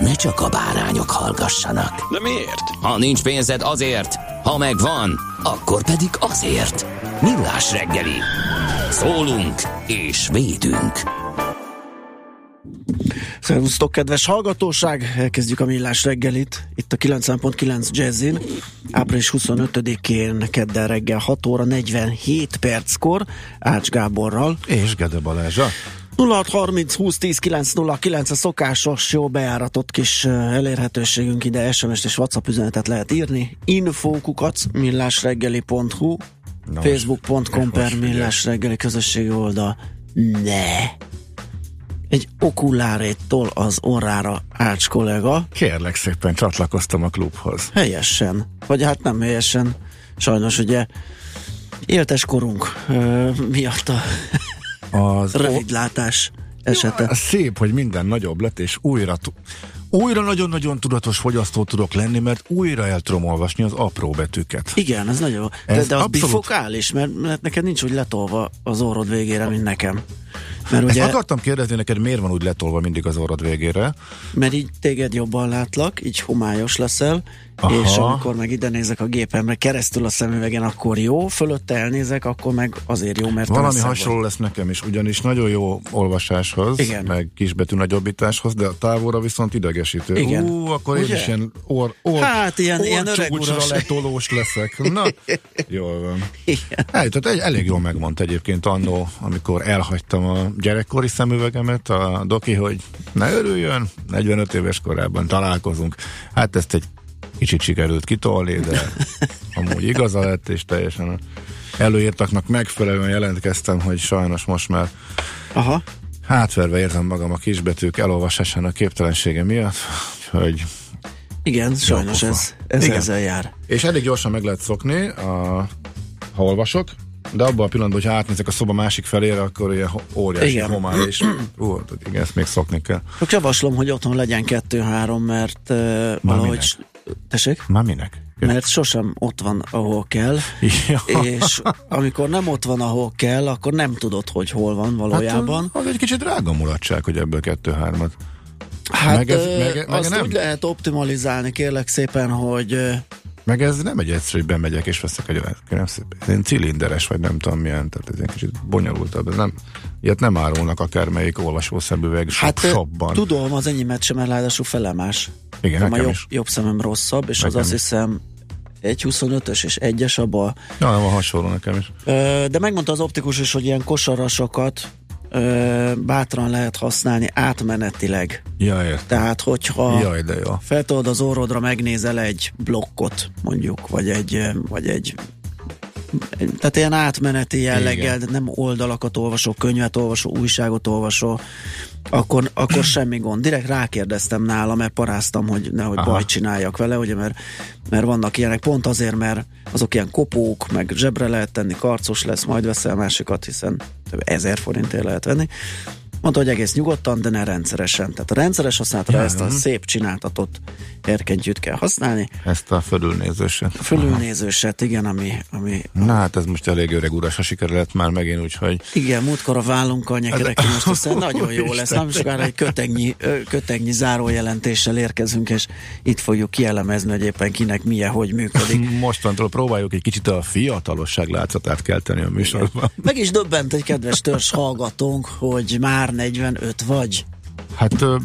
ne csak a bárányok hallgassanak. De miért? Ha nincs pénzed azért, ha megvan, akkor pedig azért. Millás reggeli. Szólunk és védünk. Szervusztok, kedves hallgatóság! Elkezdjük a millás reggelit. Itt a 90.9 Jazzin. Április 25-én kedden reggel 6 óra 47 perckor Ács Gáborral. És Gede Balázsa. 0630 20 10 909 a szokásos, jó bejáratott kis elérhetőségünk ide SMS-t és WhatsApp üzenetet lehet írni. Infókukat millásreggeli.hu Facebook.com per millásreggeli közösségi oldal. Ne! Egy okuláréttól az orrára Ács kollega. Kérlek szépen, csatlakoztam a klubhoz. Helyesen. Vagy hát nem helyesen. Sajnos ugye éltes korunk ö, miatt a Az rövidlátás esete. a szép, hogy minden nagyobb lett, és újra újra nagyon-nagyon tudatos fogyasztó tudok lenni, mert újra el tudom olvasni az apró betűket. Igen, ez nagyon jó. De, Ez de az abszolút- bifokális, mert, mert neked nincs úgy letolva az orrod végére, mint nekem. Mert Ezt ugye, akartam kérdezni neked, miért van úgy letolva mindig az orrod végére? mert így téged jobban látlak, így homályos leszel, Aha. és amikor meg ide nézek a gépemre keresztül a szemüvegen, akkor jó, fölötte elnézek, akkor meg azért jó, mert Valami hasonló vagy. lesz nekem is, ugyanis nagyon jó olvasáshoz, Igen. meg kisbetű nagyobbításhoz, de a távolra viszont idegesítő. Igen. Ú, akkor én Ugye? is ilyen or, or, Hát, ilyen- ilyen öreg letolós leszek. Na, jól van. Igen. Hát, tehát elég jól megmondta egyébként annó, amikor elhagytam a gyerekkori szemüvegemet, a doki, hogy ne örüljön, 45 éves korában találkozunk. Hát ezt egy kicsit sikerült kitolni, de amúgy igaza lett, és teljesen a előírtaknak megfelelően jelentkeztem, hogy sajnos most már Aha. hátverve érzem magam a kisbetűk elolvasásának képtelensége miatt, hogy Igen, sajnos pofa. ez, ez Igen. ezzel jár. És elég gyorsan meg lehet szokni, a, ha olvasok, de abban a pillanatban, hogy átnézek a szoba másik felére, akkor ilyen óriási Igen. homály, és ú, igen, ezt még szokni kell. Csak javaslom, hogy otthon legyen kettő-három, mert uh, valahogy... Tessék? Már minek? Mert sosem ott van, ahol kell, Ja. és amikor nem ott van, ahol kell, akkor nem tudod, hogy hol van valójában. Hát, az egy kicsit drága mulatság, hogy ebből kettő-hármat. Hát meg ez- meg- meg azt nem- úgy lehet optimalizálni, kérlek szépen, hogy Meg ez nem egy egyszerű, hogy bemegyek és veszek egy szépen. Ez ilyen cilinderes, vagy nem tudom milyen, tehát ez egy kicsit bonyolultabb. Ez nem, ilyet nem árulnak akármelyik olvasószemüveg hát shop, ö, shopban. tudom, az enyémet sem, mert ráadásul felemás. Igen, a nekem jobb, is. jobb szemem rosszabb, és az Nekem azt is. hiszem egy 25-ös és egyes abba. Ja, nem, van hasonló nekem is. De megmondta az optikus is, hogy ilyen kosarasokat ö, bátran lehet használni átmenetileg. Ja, értem. Tehát, hogyha Jaj, de jó. feltolod az orrodra, megnézel egy blokkot, mondjuk, vagy egy, vagy egy tehát ilyen átmeneti jelleggel, de nem oldalakat olvasó, könyvet olvasó, újságot olvasó, akkor, akkor semmi gond. Direkt rákérdeztem nála, mert paráztam, hogy nehogy Aha. bajt csináljak vele, ugye, mert, mert vannak ilyenek, pont azért, mert azok ilyen kopók, meg zsebre lehet tenni, karcos lesz, majd veszel másikat, hiszen több ezer forintért lehet venni. Mondta, hogy egész nyugodtan, de ne rendszeresen. Tehát a rendszeres használatra Ja, ezt a szép csináltatott erkentyűt kell használni. Ezt a fölülnézőset. A fölülnézőset, igen, ami, ami Na hát ez most elég öreg uras a siker lett már megint, úgyhogy Igen, múltkor a vállunkkal nyekerek, most aztán nagyon jó lesz. Nem sokára egy kötegnyi, kötegnyi zárójelentéssel érkezünk, és itt fogjuk kielemezni, hogy éppen kinek milyen, hogy működik. mostantól próbáljuk egy kicsit a fiatalosság látszatát kelteni a műsorban. Meg is döbbent egy kedves törzs hallgatónk, hogy már 45 vagy. Hát ö,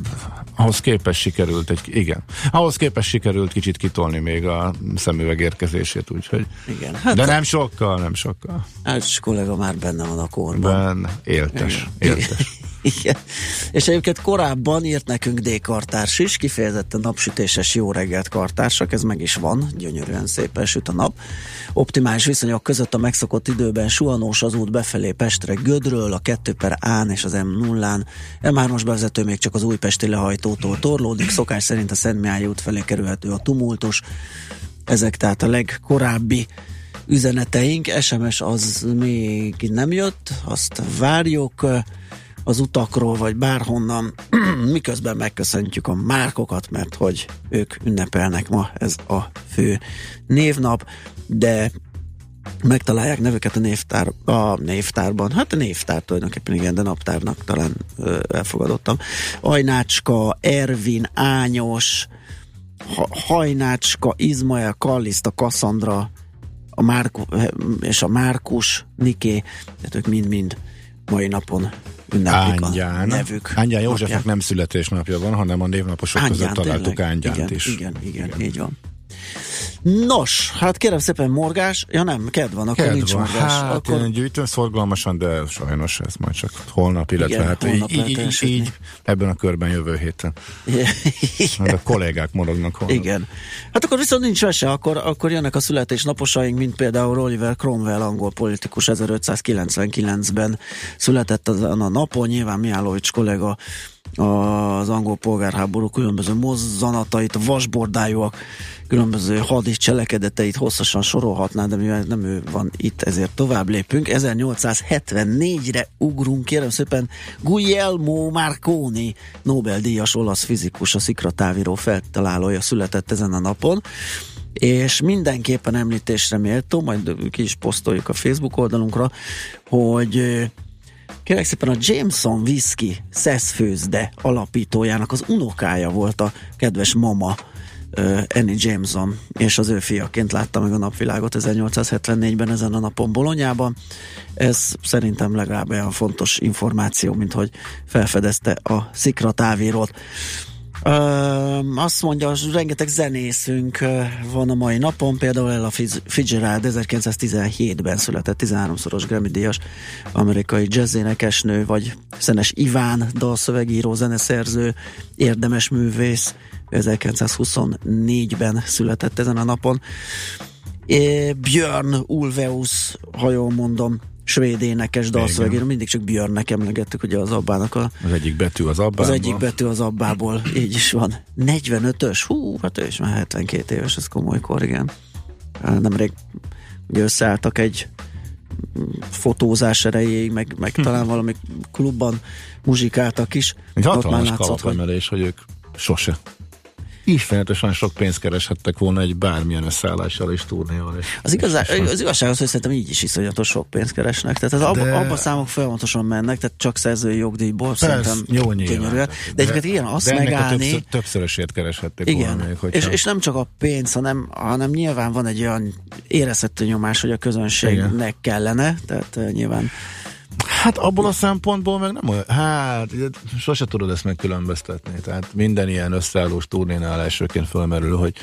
ahhoz képest sikerült egy, igen, ahhoz képest sikerült kicsit kitolni még a szemüveg érkezését, úgyhogy. Igen. Hát De nem sokkal, nem sokkal. Hát kollega már benne van a korban. Ben, éltes, igen. éltes. Igen. És egyébként korábban írt nekünk D. Kartárs is, kifejezetten napsütéses jó reggelt kartársak, ez meg is van, gyönyörűen szépen süt a nap. Optimális viszonyok között a megszokott időben suhanós az út befelé Pestre Gödről, a 2 per Án és az M0-án. M3-as bevezető még csak az újpesti lehajtótól torlódik, szokás szerint a Szent Mihály út felé kerülhető a tumultus. Ezek tehát a legkorábbi üzeneteink. SMS az még nem jött, azt várjuk az utakról, vagy bárhonnan, miközben megköszöntjük a márkokat, mert hogy ők ünnepelnek ma, ez a fő névnap, de megtalálják nevüket a névtár, a névtárban, hát a névtár tulajdonképpen igen, de naptárnak talán ö, elfogadottam. Ajnácska, Ervin, Ányos, ha, Hajnácska, Izmael, Kalliszta, Kassandra, a Márku, és a Márkus, Niké, tehát ők mind-mind mai napon ünneplik Ángyán. a nevük. Ángyán Józsefnek nem születésnapja van, hanem a névnaposok Ángyán, között találtuk tényleg? Ángyánt igen, is. Igen, igen, igen, így van. Nos, hát kérem szépen morgás, ja nem, ked van, akkor ked nincs van. morgás. Hát akkor... én gyűjtöm szorgalmasan, de sajnos ez majd csak holnap, illetve Igen, hát holnap így, így, így, ebben a körben jövő héten. Igen. A kollégák morognak holnap. Igen. Hát akkor viszont nincs vese, akkor, akkor jönnek a születésnaposaink, mint például Oliver Cromwell, angol politikus 1599-ben született azon a napon, nyilván Mihálovics kollega az angol polgárháború különböző mozzanatait, vasbordájúak különböző hadis cselekedeteit hosszasan sorolhatná, de mivel nem ő van itt, ezért tovább lépünk. 1874-re ugrunk, kérem szépen, Guglielmo Marconi, Nobel-díjas olasz fizikus, a szikratávíró feltalálója született ezen a napon és mindenképpen említésre méltó, majd ki is posztoljuk a Facebook oldalunkra, hogy Kérlek szépen a Jameson Whisky szeszfőzde alapítójának az unokája volt a kedves mama, uh, Annie Jameson, és az ő fiaként látta meg a napvilágot 1874-ben ezen a napon Bolonyában. Ez szerintem legalább olyan fontos információ, mint hogy felfedezte a szikra távírót. Azt mondja, hogy rengeteg zenészünk van a mai napon, például Ella Fitzgerald 1917-ben született 13-szoros Grammy-díjas amerikai jazzénekesnő, vagy Szenes Iván, dalszövegíró, zeneszerző, érdemes művész, 1924-ben született ezen a napon. É, Björn Ulveus, ha jól mondom, svéd énekes dalszövegéről, mindig csak Björnnek emlegettük, ugye az abbának a... Az egyik betű az abbából. Az egyik betű az abbából, így is van. 45-ös, hú, hát ő is már 72 éves, ez komoly kor, igen. Nemrég ugye összeálltak egy fotózás erejéig, meg, meg hm. talán valami klubban muzsikáltak is. Egy hatalmas kalapemelés, hogy ők sose ismeretesen sok pénzt kereshettek volna egy bármilyen összeállással és turnéval. És, az, igazá, és az igazság az, hogy szerintem így is iszonyatos sok pénzt keresnek. Tehát az de... abba, abba számok folyamatosan mennek, tehát csak szerzői jogdíjból Persze, szerintem jó gyönyörűen. De, de egyébként igen, azt de megállni... Többször, többszörösét kereshették igen, volna hogyha... és, és nem csak a pénz, hanem, hanem nyilván van egy olyan érezhető nyomás, hogy a közönségnek igen. kellene, tehát uh, nyilván Hát abból a szempontból meg nem olyan, hát sose tudod ezt megkülönböztetni. Tehát minden ilyen összeállós turnénál elsőként fölmerül, hogy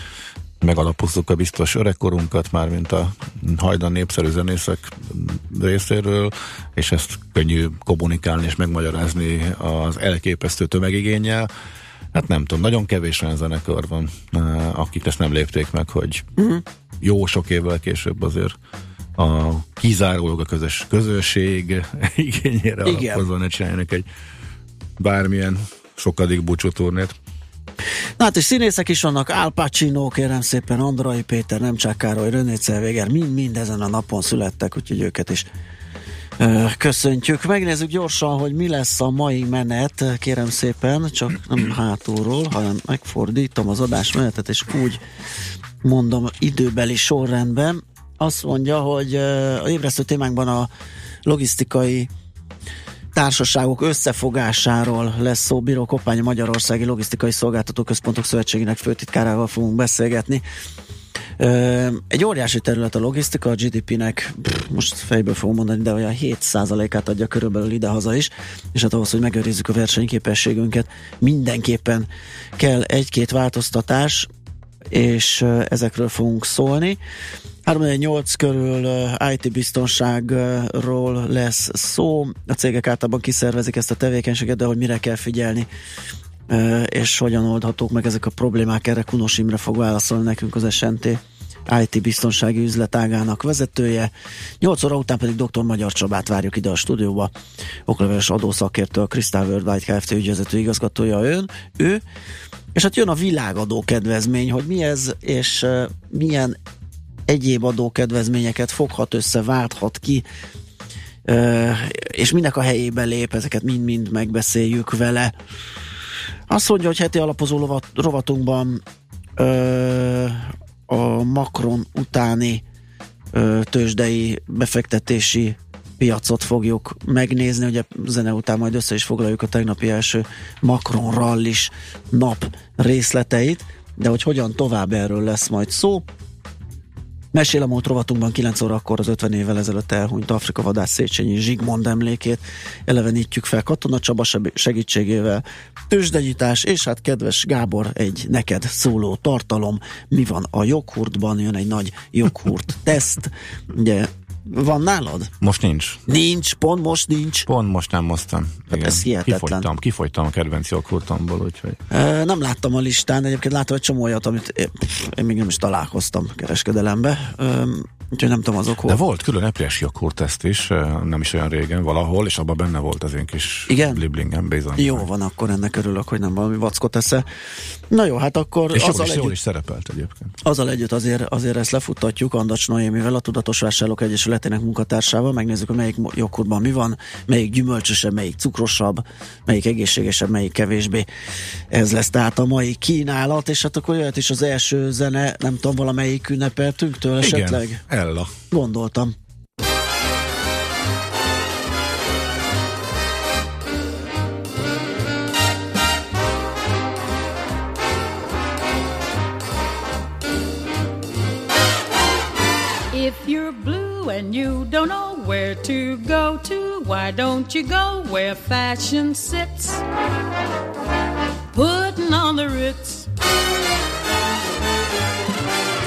megalapozzuk a biztos öregkorunkat, már mint a hajdan népszerű zenészek részéről, és ezt könnyű kommunikálni és megmagyarázni az elképesztő tömegigényel. Hát nem tudom, nagyon kevés olyan zenekar van, eh, akik ezt nem lépték meg, hogy uh-huh. jó sok évvel később azért a kizárólag a közös közösség igényére Igen. alapozva ne csináljanak egy bármilyen sokadik búcsúturnét. Na hát és színészek is vannak, Al Pacino, kérem szépen, Andrai Péter, nem csak Károly, René Celvéger, mind-mind ezen a napon születtek, úgyhogy őket is köszöntjük. Megnézzük gyorsan, hogy mi lesz a mai menet, kérem szépen, csak nem hátulról, hanem megfordítom az adásmenetet, és úgy mondom időbeli sorrendben azt mondja, hogy a ébresztő témánkban a logisztikai társaságok összefogásáról lesz szó. Bíró Koppány a Magyarországi Logisztikai Szolgáltató Központok Szövetségének főtitkárával fogunk beszélgetni. Egy óriási terület a logisztika, a GDP-nek most fejből fogom mondani, de olyan 7%-át adja körülbelül ide-haza is, és hát ahhoz, hogy megőrizzük a versenyképességünket, mindenképpen kell egy-két változtatás, és ezekről fogunk szólni. 3-8 körül IT biztonságról lesz szó. A cégek általában kiszervezik ezt a tevékenységet, de hogy mire kell figyelni, és hogyan oldhatók meg ezek a problémák, erre Kunos Imre fog válaszolni nekünk az SNT IT biztonsági üzletágának vezetője. 8 óra után pedig dr. Magyar Csabát várjuk ide a stúdióba. Okleveles adószakértő, a Crystal Worldwide Kft. ügyvezető igazgatója ön, ő. És hát jön a világadó kedvezmény, hogy mi ez, és milyen egyéb adókedvezményeket foghat össze, válthat ki, és minek a helyébe lép, ezeket mind-mind megbeszéljük vele. Azt mondja, hogy heti alapozó rovatunkban a Macron utáni ö, tőzsdei befektetési piacot fogjuk megnézni, ugye zene után majd össze is foglaljuk a tegnapi első Macron rallis nap részleteit, de hogy hogyan tovább erről lesz majd szó. Mesél a múlt rovatunkban 9 órakor az 50 évvel ezelőtt elhunyt Afrika vadász Széchenyi Zsigmond emlékét elevenítjük fel. Katona Csaba segítségével, tőzsdenyítás, és hát kedves Gábor, egy neked szóló tartalom, mi van a joghurtban, jön egy nagy joghurt teszt, ugye van nálad? Most nincs. Nincs, pont most nincs. Pont most nem moztam. Hát Igen. Ez hihetetlen. Kifogytam, kifogytam a kedvenc joghurtomból, úgyhogy. E, nem láttam a listán, egyébként láttam egy csomó olyat, amit én, én még nem is találkoztam kereskedelembe. E, Úgyhogy nem tudom azok hol. De volt külön epres joghurt is, nem is olyan régen valahol, és abban benne volt az én kis Igen? liblingem bizony. Jó van, akkor ennek örülök, hogy nem valami vackot esze. Na jó, hát akkor... És azzal is, együtt, jól is szerepelt egyébként. Azzal együtt azért, azért ezt lefuttatjuk Andacs Noémivel, a Tudatos Vásárlók Egyesületének munkatársával, megnézzük, hogy melyik joghurtban mi van, melyik gyümölcsösebb, melyik cukrosabb, melyik egészségesebb, melyik kevésbé. Ez lesz tehát a mai kínálat, és hát akkor jöhet is az első zene, nem tudom, valamelyik ünnepeltünktől esetleg? Igen, Ella. Gondoltam. If you're blue and you don't know where to go to, why don't you go where fashion sits? Putting on the ritz.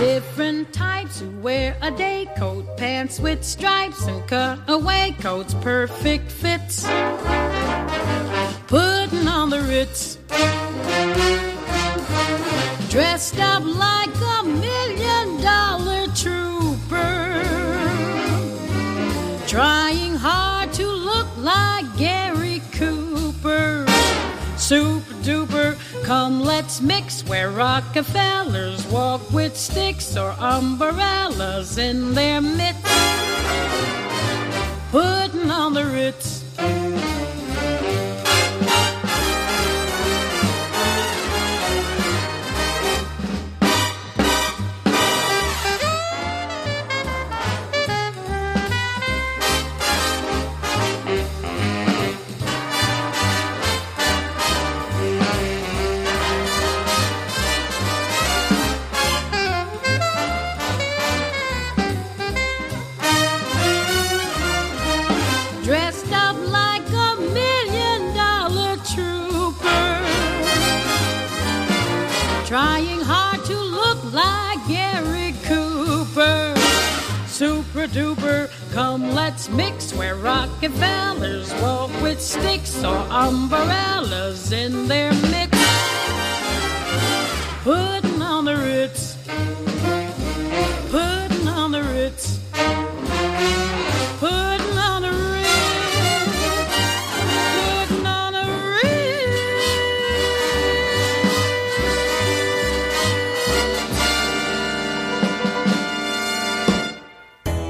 Different types who wear a day coat, pants with stripes and cutaway coats, perfect fits. Putting on the ritz. Dressed up like a million Come, let's mix where Rockefellers walk with sticks or umbrellas in their mitts, putting on the Ritz. Come, let's mix where Rockefellers walk with sticks or umbrellas in their mix. Putting on the Ritz. Putting on the Ritz. Putting on the Ritz. Putting on the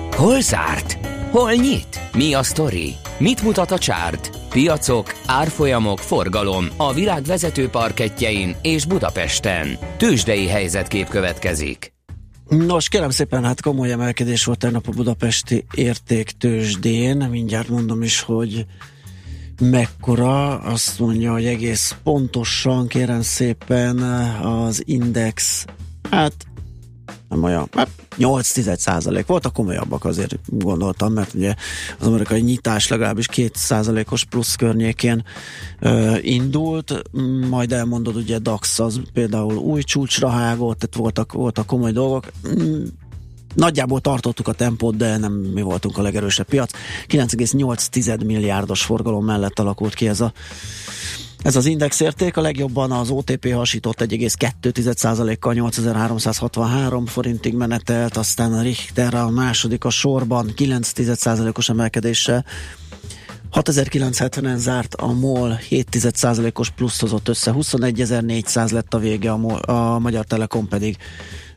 Ritz. Hol zárt? Hol nyit? Mi a sztori? Mit mutat a csárt? Piacok, árfolyamok, forgalom a világ vezető parketjein és Budapesten. Tősdei helyzetkép következik. Nos, kérem szépen, hát komoly emelkedés volt tegnap a budapesti értéktősdén. Mindjárt mondom is, hogy mekkora. Azt mondja, hogy egész pontosan, kérem szépen, az index, hát nem olyan, hát 8 százalék volt, a komolyabbak azért gondoltam, mert ugye az amerikai nyitás legalábbis 2 százalékos plusz környékén ö, indult, majd elmondod ugye DAX az például új csúcsra hágott, tehát voltak, voltak komoly dolgok, Nagyjából tartottuk a tempót, de nem mi voltunk a legerősebb piac. 9,8 milliárdos forgalom mellett alakult ki ez a ez az indexérték, a legjobban az OTP hasított 1,2%-kal 8363 forintig menetelt, aztán a Richter a második a sorban 9%-os emelkedéssel. 6970-en zárt a MOL, 7%-os plusz hozott össze, 21.400 lett a vége, a, MOL, a Magyar Telekom pedig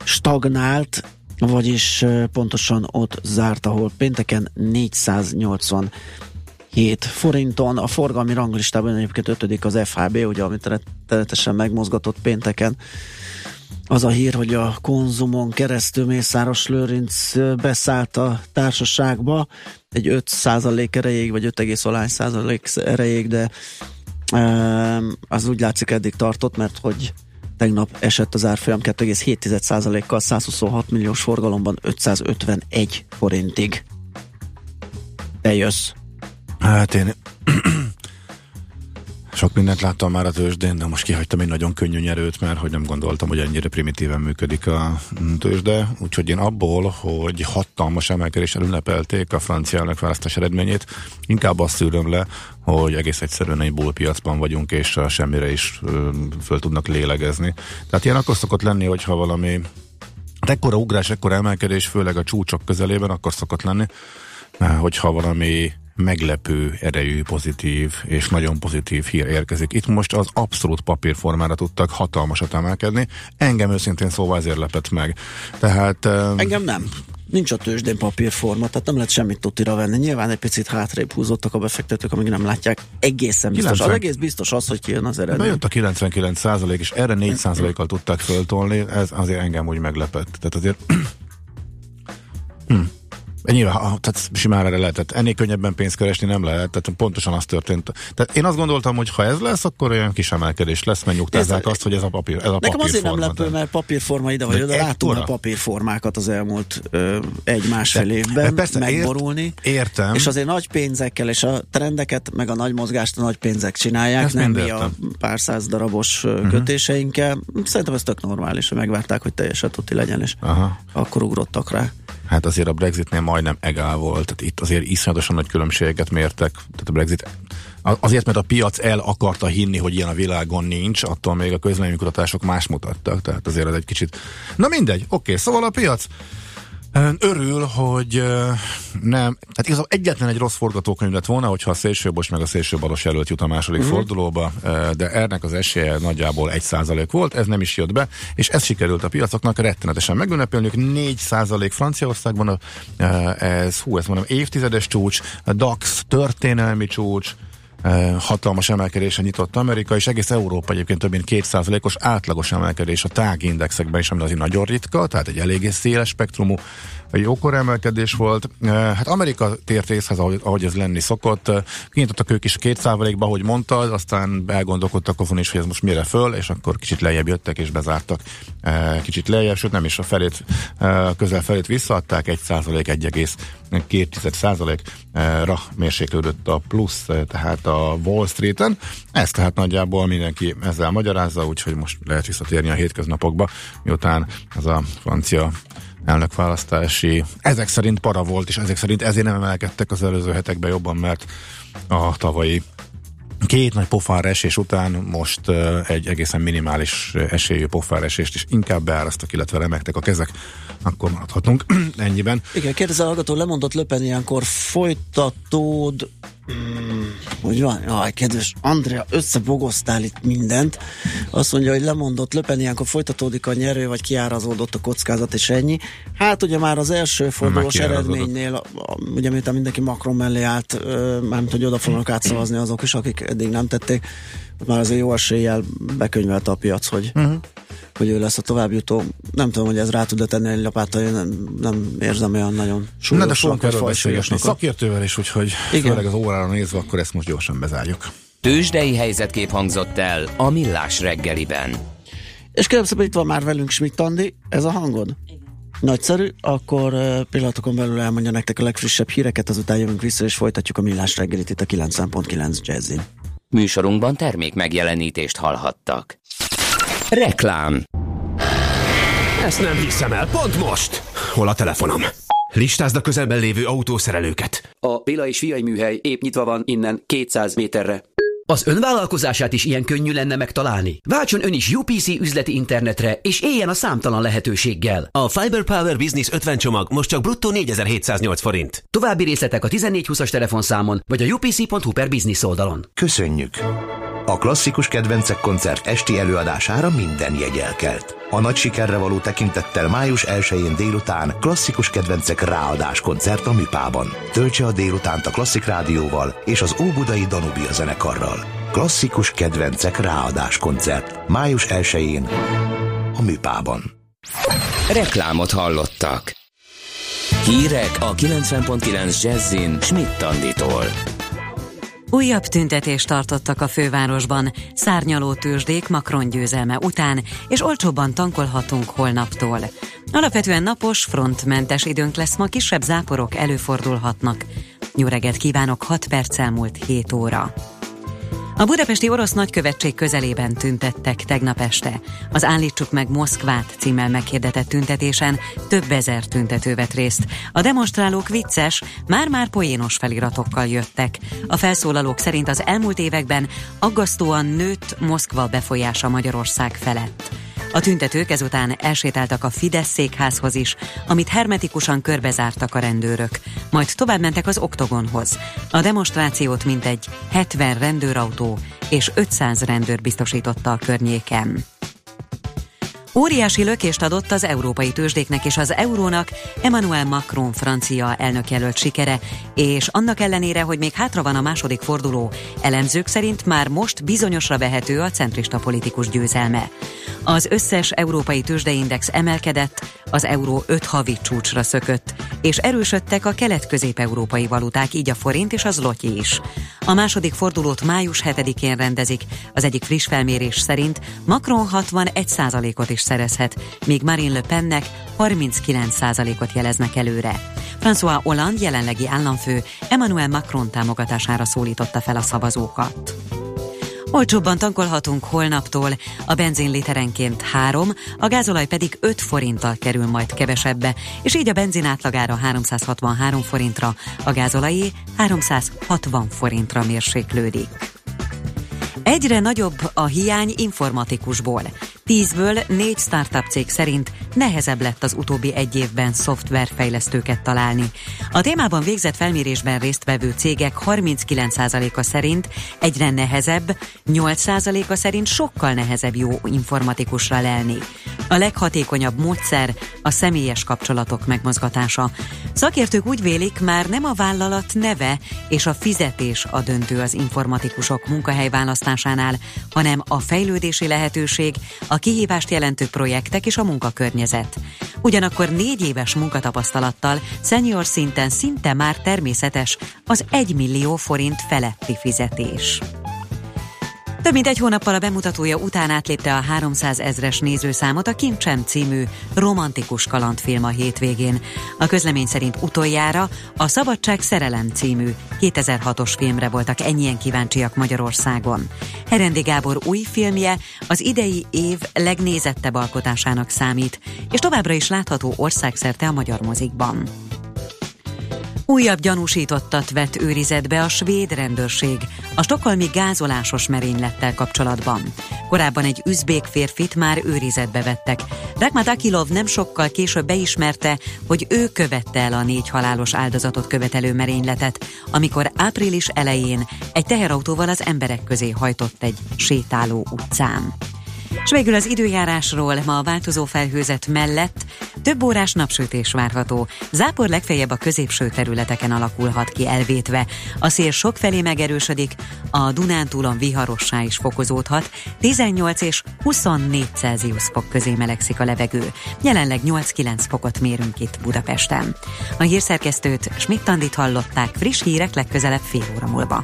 stagnált, vagyis pontosan ott zárt, ahol pénteken 480 7 forinton. A forgalmi ranglistában egyébként ötödik az FHB, ugye, amit rettenetesen megmozgatott pénteken. Az a hír, hogy a konzumon keresztül Mészáros Lőrinc beszállt a társaságba egy 5 százalék erejéig, vagy 5, százalék erejéig, de az úgy látszik eddig tartott, mert hogy tegnap esett az árfolyam 2,7%-kal 126 milliós forgalomban 551 forintig. Te. Hát én sok mindent láttam már a tőzsdén, de most kihagytam egy nagyon könnyű nyerőt, mert hogy nem gondoltam, hogy ennyire primitíven működik a tőzsde. Úgyhogy én abból, hogy hatalmas emelkedéssel ünnepelték a francia választás eredményét, inkább azt szűröm le, hogy egész egyszerűen egy bullpiacban vagyunk, és semmire is föl tudnak lélegezni. Tehát ilyen akkor szokott lenni, hogyha valami hát ekkora ugrás, ekkora emelkedés, főleg a csúcsok közelében, akkor szokott lenni, hogyha valami meglepő erejű, pozitív és nagyon pozitív hír érkezik. Itt most az abszolút papírformára tudtak hatalmasat emelkedni. Engem őszintén szóval ezért lepett meg. Tehát... Engem nem. Nincs a tőzsdén papírforma, tehát nem lehet semmit tudtira venni. Nyilván egy picit hátrébb húzottak a befektetők, amíg nem látják. Egészen biztos. 90... Az egész biztos az, hogy kijön az eredmény. Bejött a 99 százalék, és erre 4 százalékkal tudták föltolni. Ez azért engem úgy meglepett. Tehát azért... hm. Nyilván, tehát simán erre lehetett. Ennél könnyebben pénzt keresni nem lehet, tehát pontosan az történt. Tehát én azt gondoltam, hogy ha ez lesz, akkor olyan kis emelkedés lesz, mert nyugtázzák azt, hogy ez a papír. Ez a Nekem azért nem lepő, mert papírforma ide vagy oda, látunk a papírformákat az elmúlt ö, egy-másfél évben persze, megborulni. Ért, értem. És azért nagy pénzekkel, és a trendeket, meg a nagy mozgást a nagy pénzek csinálják, Ezt nem mi a pár száz darabos uh-huh. kötéseinkkel. Szerintem ez tök normális, hogy megvárták, hogy teljesen tuti legyen, és Aha. akkor ugrottak rá. Hát azért a Brexitnél majdnem egál volt, tehát itt azért iszonyatosan nagy különbségeket mértek, tehát a Brexit Azért, mert a piac el akarta hinni, hogy ilyen a világon nincs, attól még a közleménykutatások más mutattak, tehát azért ez egy kicsit... Na mindegy, oké, okay, szóval a piac Örül, hogy nem, tehát igazából egyetlen egy rossz forgatókönyv lett volna, hogyha a szélsőbos meg a szélsőbalos jelölt jut a második uh-huh. fordulóba, de ennek az esélye nagyjából egy százalék volt, ez nem is jött be, és ez sikerült a piacoknak rettenetesen megünnepelniük. 4 százalék Franciaországban, ez, hú, ezt mondom, évtizedes csúcs, DAX történelmi csúcs, hatalmas emelkedésen nyitott Amerika, és egész Európa egyébként több mint 2%-os átlagos emelkedés a tágindexekben is, ami azért nagyon ritka, tehát egy eléggé széles spektrumú jókor emelkedés volt. Hát Amerika tért részhez, ahogy, ez lenni szokott. Kinyitottak ők is két százalékba, ahogy mondtad, aztán elgondolkodtak azon is, hogy ez most mire föl, és akkor kicsit lejjebb jöttek és bezártak. Kicsit lejjebb, sőt nem is a felét, közel felét visszaadták, egy százalék, 1,2 százalékra mérséklődött a plusz, tehát a Wall Street-en. Ez tehát nagyjából mindenki ezzel magyarázza, úgyhogy most lehet visszatérni a hétköznapokba, miután az a francia elnökválasztási, ezek szerint para volt, és ezek szerint ezért nem emelkedtek az előző hetekben jobban, mert a tavalyi két nagy pofár esés után most egy egészen minimális esélyű pofár esést is inkább beárasztak, illetve remektek a kezek, akkor maradhatunk ennyiben. Igen, kérdez a hallgató, lemondott Löpen ilyenkor folytatód Hmm, hogy van? Jaj, kedves Andrea, összebogoztál itt mindent. Azt mondja, hogy lemondott Löpen, ilyenkor folytatódik a nyerő, vagy kiárazódott a kockázat, és ennyi. Hát ugye már az első fordulós eredménynél, ugye miután mindenki Macron mellé állt, mármint, hogy oda fognak átszavazni azok is, akik eddig nem tették, már azért jó eséllyel bekönyvelte a piac, hogy uh-huh hogy ő lesz a továbbjutó. Nem tudom, hogy ez rá tud tenni egy lapáttal, én nem, nem érzem olyan nagyon súlyosnak. Na de fogunk erről beszélgetni szakértővel is, úgyhogy Igen. főleg az órára nézve, akkor ezt most gyorsan bezárjuk. Tőzsdei helyzetkép hangzott el a Millás reggeliben. És kérem szépen, itt van már velünk Schmidt Andi, ez a hangod? Nagyszerű, akkor pillanatokon belül elmondja nektek a legfrissebb híreket, azután jövünk vissza és folytatjuk a millás reggelit itt a 9.9 Jazzin. Műsorunkban termék megjelenítést hallhattak. Reklám Ezt nem hiszem el, pont most! Hol a telefonom? Listázd a közelben lévő autószerelőket. A Béla és Fiai műhely épp nyitva van innen 200 méterre. Az önvállalkozását is ilyen könnyű lenne megtalálni. Váltson ön is UPC üzleti internetre, és éljen a számtalan lehetőséggel. A Fiber Power Business 50 csomag most csak bruttó 4708 forint. További részletek a 1420-as telefonszámon, vagy a upc.hu per business oldalon. Köszönjük! A klasszikus kedvencek koncert esti előadására minden jegy elkelt. A nagy sikerre való tekintettel május 1-én délután klasszikus kedvencek ráadás koncert a Műpában. Töltse a délutánt a Klasszik Rádióval és az Óbudai Danubia zenekarral. Klasszikus kedvencek ráadás koncert. Május 1-én a Műpában. Reklámot hallottak. Hírek a 90.9 Jazzin Schmidt Tanditól. Újabb tüntetést tartottak a fővárosban, szárnyaló tőzsdék Macron győzelme után, és olcsóbban tankolhatunk holnaptól. Alapvetően napos, frontmentes időnk lesz ma, kisebb záporok előfordulhatnak. Jó kívánok, 6 perc elmúlt 7 óra. A budapesti orosz nagykövetség közelében tüntettek tegnap este. Az Állítsuk meg Moszkvát címmel meghirdetett tüntetésen több ezer tüntető vett részt. A demonstrálók vicces, már-már poénos feliratokkal jöttek. A felszólalók szerint az elmúlt években aggasztóan nőtt Moszkva befolyása Magyarország felett. A tüntetők ezután elsétáltak a Fidesz székházhoz is, amit hermetikusan körbezártak a rendőrök, majd tovább mentek az oktogonhoz. A demonstrációt mintegy 70 rendőrautó és 500 rendőr biztosította a környéken. Óriási lökést adott az európai tőzsdéknek és az eurónak Emmanuel Macron francia elnökjelölt sikere, és annak ellenére, hogy még hátra van a második forduló, elemzők szerint már most bizonyosra vehető a centrista politikus győzelme. Az összes európai tőzsdeindex emelkedett, az euró 5 havi csúcsra szökött, és erősödtek a kelet-közép-európai valuták, így a forint és az lotyi is. A második fordulót május 7-én rendezik, az egyik friss felmérés szerint Macron 61%-ot is szerezhet, míg Marine Le Pennek 39%-ot jeleznek előre. François Hollande jelenlegi államfő Emmanuel Macron támogatására szólította fel a szavazókat. Olcsóbban tankolhatunk holnaptól, a benzin literenként 3, a gázolaj pedig 5 forinttal kerül majd kevesebbe, és így a benzin átlagára 363 forintra, a gázolajé 360 forintra mérséklődik. Egyre nagyobb a hiány informatikusból. Tízből négy startup cég szerint nehezebb lett az utóbbi egy évben szoftverfejlesztőket találni. A témában végzett felmérésben résztvevő cégek 39%-a szerint egyre nehezebb, 8%-a szerint sokkal nehezebb jó informatikusra lelni. A leghatékonyabb módszer a személyes kapcsolatok megmozgatása. Szakértők úgy vélik, már nem a vállalat neve és a fizetés a döntő az informatikusok munkahelyválasztásánál, hanem a fejlődési lehetőség, a kihívást jelentő projektek és a munkakörnyezet. Ugyanakkor négy éves munkatapasztalattal senior szinten szinte már természetes az 1 millió forint feletti fizetés. Több mint egy hónappal a bemutatója után átlépte a 300 ezres nézőszámot a Kincsem című romantikus kalandfilm a hétvégén. A közlemény szerint utoljára a Szabadság Szerelem című 2006-os filmre voltak ennyien kíváncsiak Magyarországon. Herendi Gábor új filmje az idei év legnézettebb alkotásának számít, és továbbra is látható országszerte a magyar mozikban. Újabb gyanúsítottat vett őrizetbe a svéd rendőrség a stokholmi gázolásos merénylettel kapcsolatban. Korábban egy üzbék férfit már őrizetbe vettek. Rakmat Akilov nem sokkal később beismerte, hogy ő követte el a négy halálos áldozatot követelő merényletet, amikor április elején egy teherautóval az emberek közé hajtott egy sétáló utcán. És végül az időjárásról ma a változó felhőzet mellett több órás napsütés várható. Zápor legfeljebb a középső területeken alakulhat ki elvétve. A szél sokfelé megerősödik, a Dunántúlon viharossá is fokozódhat, 18 és 24 Celsius fok közé melegszik a levegő. Jelenleg 8-9 fokot mérünk itt Budapesten. A hírszerkesztőt Schmidt-Tandit hallották friss hírek legközelebb fél óra múlva.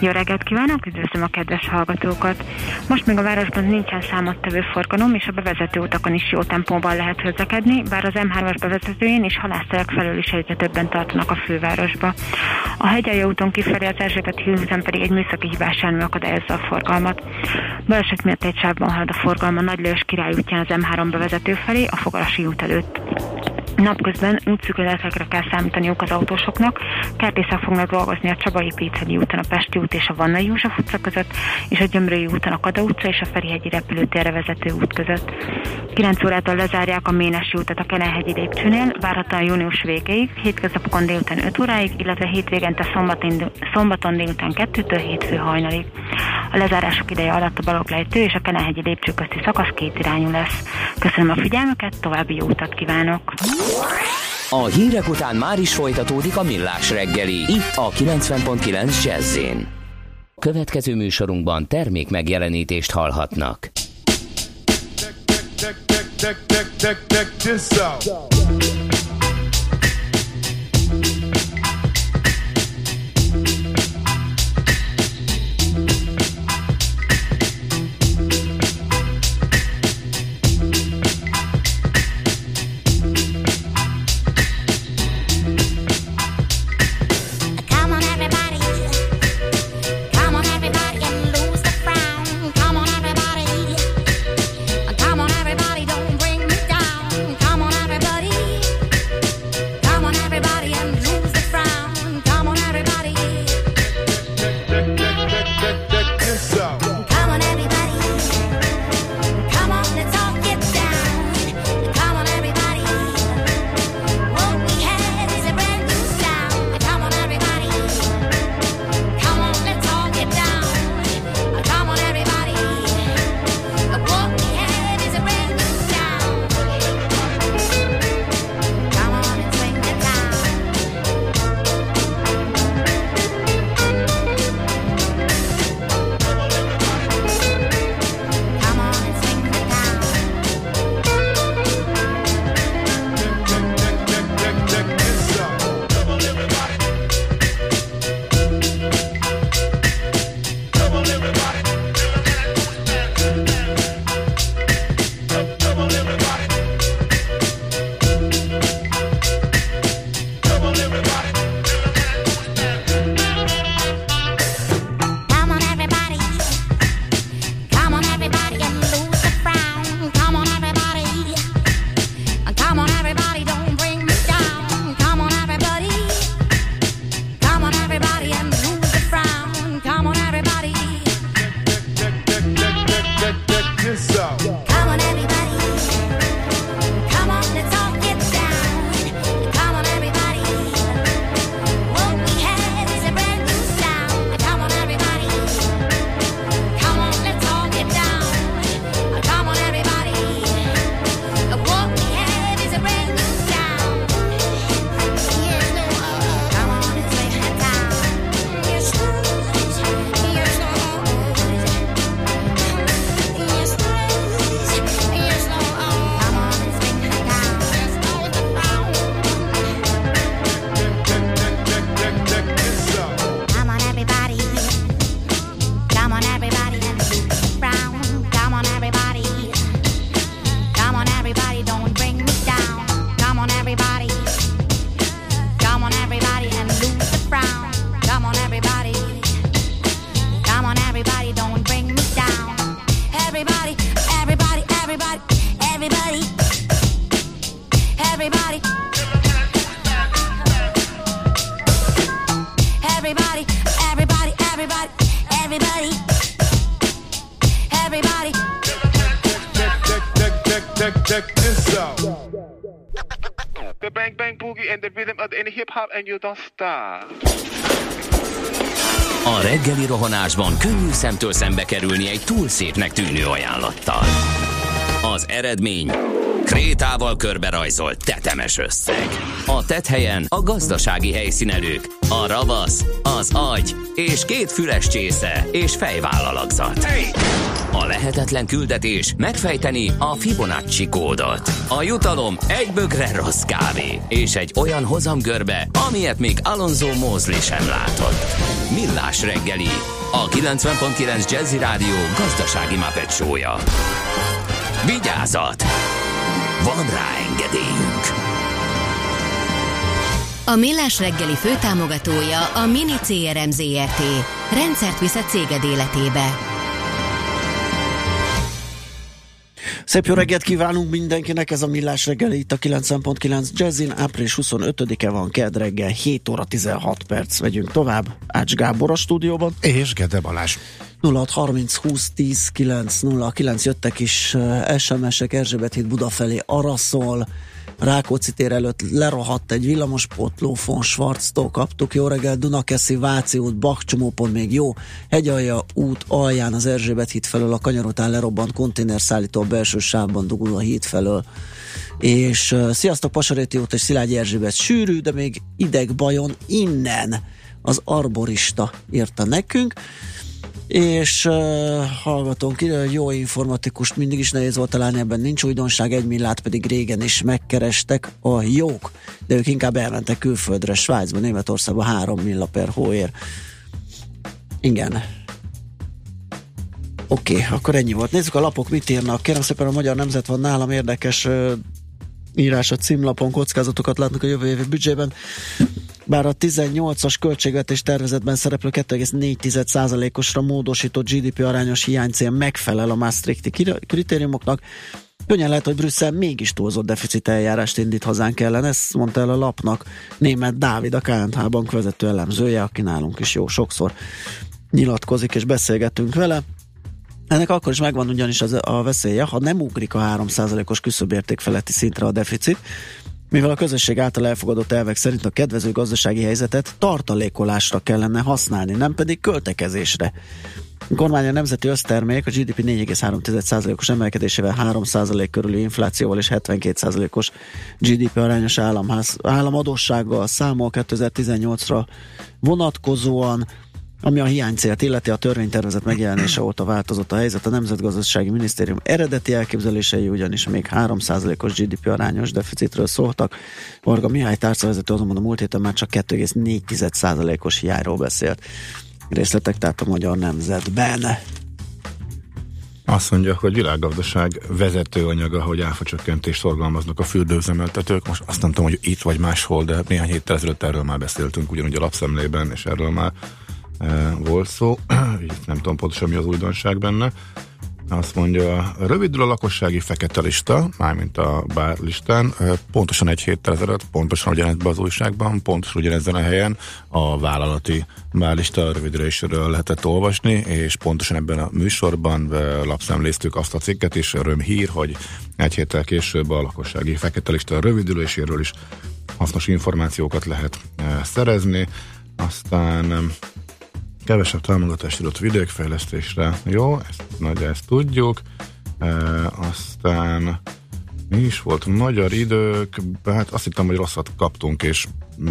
Jó reggelt kívánok, üdvözlöm a kedves hallgatókat! Most még a városban nincsen számottevő forgalom, és a bevezető utakon is jó tempóban lehet közlekedni, bár az M3-as bevezetőjén és halásztelek felől is egyre többen tartanak a fővárosba. A Hegyalja úton kifelé az Erzsébet hídúton pedig egy műszaki hibás jármű akadályozza a forgalmat. Baleset miatt egy sávban halad a forgalma Nagy Lős király útján az M3 bevezető felé, a Fogarasi út előtt. Napközben útszükletekre kell számítaniuk az autósoknak. Kertészek fognak dolgozni a Csabai Péceli úton, a Pesti út és a Vannai József utca között, és a Gyömrői úton a Kada utca és a Ferihegyi repülőtérre vezető út között. 9 órától lezárják a Ménesi útat a Kenelhegyi lépcsőnél, várhatóan június végéig, hétköznapokon délután 5 óráig, illetve hétvégente szombaton, szombaton délután 2-től hétfő hajnalig. A lezárások ideje alatt a Baloglejtő és a Kenelhegyi lépcső közti szakasz két irányú lesz. Köszönöm a figyelmüket, további jó utat kívánok! A hírek után már is folytatódik a millás reggeli, itt a 90.9 jazz Következő műsorunkban termék megjelenítést hallhatnak. Check, check, check, check, check, check this out. Don't stop. A reggeli rohanásban könnyű szemtől szembe kerülni egy túl szépnek tűnő ajánlattal. Az eredmény Krétával körberajzolt tetemes összeg. A tethelyen a gazdasági helyszínelők, a ravasz, az agy és két füles csésze és fejvállalakzat. A lehetetlen küldetés megfejteni a Fibonacci kódot. A jutalom egy bögre rossz kávé és egy olyan hozamgörbe, amilyet még Alonso Mózli sem látott. Millás reggeli, a 90.9 Jazzy Rádió gazdasági mapetsója. Vigyázat! Van rá engedélyünk! A Millás reggeli főtámogatója a Mini CRM Zrt. Rendszert visz a céged életébe. Szép jó reggelt kívánunk mindenkinek, ez a Millás reggeli itt a 90.9 Jazzin, április 25-e van, kedd reggel, 7 óra 16 perc, vegyünk tovább, Ács Gábor a stúdióban. És Gede Balázs. 0630 20 10 9 0 9 jöttek is uh, SMS-ek Erzsébet híd Buda felé Araszol, Rákóczi tér előtt lerohadt egy villamospótló von Schwarztól kaptuk, jó reggel, Dunakeszi, Váci út, Bakcsomópont még jó, Hegyalja út alján az Erzsébet híd felől a kanyar után lerobbant konténerszállító a belső sávban dugul a híd felől. És uh, sziasztok Pasaréti út és Szilágyi Erzsébet sűrű, de még ideg bajon innen az arborista írta nekünk és uh, hallgatónk ide, jó informatikust mindig is nehéz volt találni, ebben nincs újdonság, egy millát pedig régen is megkerestek a jók, de ők inkább elmentek külföldre, Svájcba, Németországba három milla per hóér. Igen. Oké, okay, akkor ennyi volt. Nézzük a lapok, mit írnak. Kérem szépen a Magyar Nemzet van nálam érdekes uh, írás a címlapon, kockázatokat látnak a jövő évi büdzsében. Bár a 18-as költségvetés tervezetben szereplő 2,4%-osra módosított GDP arányos hiánycél megfelel a Maastrichti kritériumoknak, Könnyen lehet, hogy Brüsszel mégis túlzott deficit eljárást indít hazánk ellen, ezt mondta el a lapnak német Dávid, a KNH bank vezető elemzője, aki nálunk is jó sokszor nyilatkozik, és beszélgetünk vele. Ennek akkor is megvan ugyanis az, a veszélye, ha nem ugrik a 3%-os küszöbérték feletti szintre a deficit, mivel a közösség által elfogadott elvek szerint a kedvező gazdasági helyzetet tartalékolásra kellene használni, nem pedig költekezésre. A kormány a nemzeti össztermék a GDP 4,3%-os emelkedésével 3% körüli inflációval és 72%-os GDP arányos államház, államadósággal számol 2018-ra vonatkozóan ami a hiánycélt illeti, a törvénytervezet megjelenése óta változott a helyzet. A Nemzetgazdasági Minisztérium eredeti elképzelései ugyanis még 3%-os GDP arányos deficitről szóltak. Varga Mihály tárcavezető azonban a múlt héten már csak 2,4%-os hiányról beszélt. Részletek tehát a magyar nemzetben. Azt mondja, hogy világgazdaság vezetőanyaga, hogy áfacsökkentést szorgalmaznak a fürdőzemeltetők. Most azt nem tudom, hogy itt vagy máshol, de néhány héttel ezelőtt erről már beszéltünk, ugyanúgy a lapszemlében, és erről már volt szó, nem tudom pontosan mi az újdonság benne. Azt mondja, rövidül a lakossági fekete lista, mármint a bár listán, pontosan egy héttel ezelőtt, pontosan ugyanezben az újságban, pontosan ugyanezen a helyen a vállalati bárlista is lehetett olvasni, és pontosan ebben a műsorban lapszemléztük azt a cikket is, öröm hír, hogy egy héttel később a lakossági fekete lista rövidüléséről is hasznos információkat lehet szerezni. Aztán kevesebb támogatást adott vidékfejlesztésre. Jó, ezt, nagy, ezt tudjuk. E, aztán mi is volt? Magyar idők, hát azt hittem, hogy rosszat kaptunk, és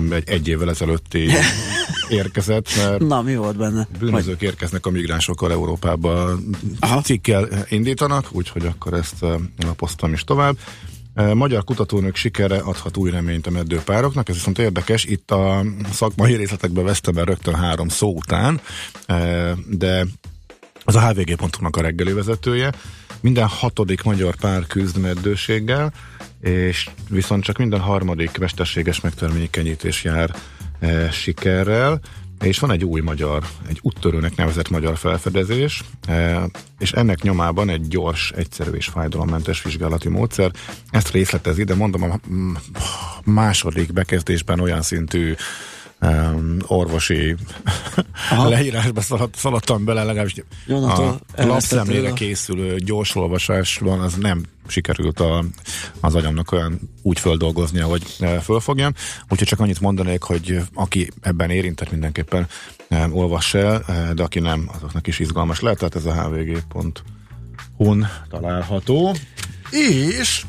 egy, egy évvel ezelőtti érkezett, mert Na, mi volt benne? bűnözők Majd... érkeznek a migránsokkal Európába, Aha. cikkel indítanak, úgyhogy akkor ezt lapoztam is tovább. Magyar kutatónők sikere adhat új reményt a meddőpároknak, ez viszont érdekes, itt a szakmai részletekbe vesztem el rögtön három szó után, de az a hvg.hu-nak a reggeli vezetője, minden hatodik magyar pár küzd meddőséggel, és viszont csak minden harmadik mesterséges megtermékenyítés jár sikerrel és van egy új magyar, egy úttörőnek nevezett magyar felfedezés, e, és ennek nyomában egy gyors, egyszerű és fájdalommentes vizsgálati módszer. Ezt részletezi, de mondom, a második bekezdésben olyan szintű um, orvosi leírásba szalad, szaladtam bele, legalábbis Jonathan, a lapszemlére készülő gyorsolvasásban az nem sikerült a, az agyamnak olyan úgy földolgoznia, hogy e, fölfogjam. Úgyhogy csak annyit mondanék, hogy aki ebben érintett mindenképpen olvass el, e, de aki nem, azoknak is izgalmas lehet, tehát ez a hvg.hu-n található. És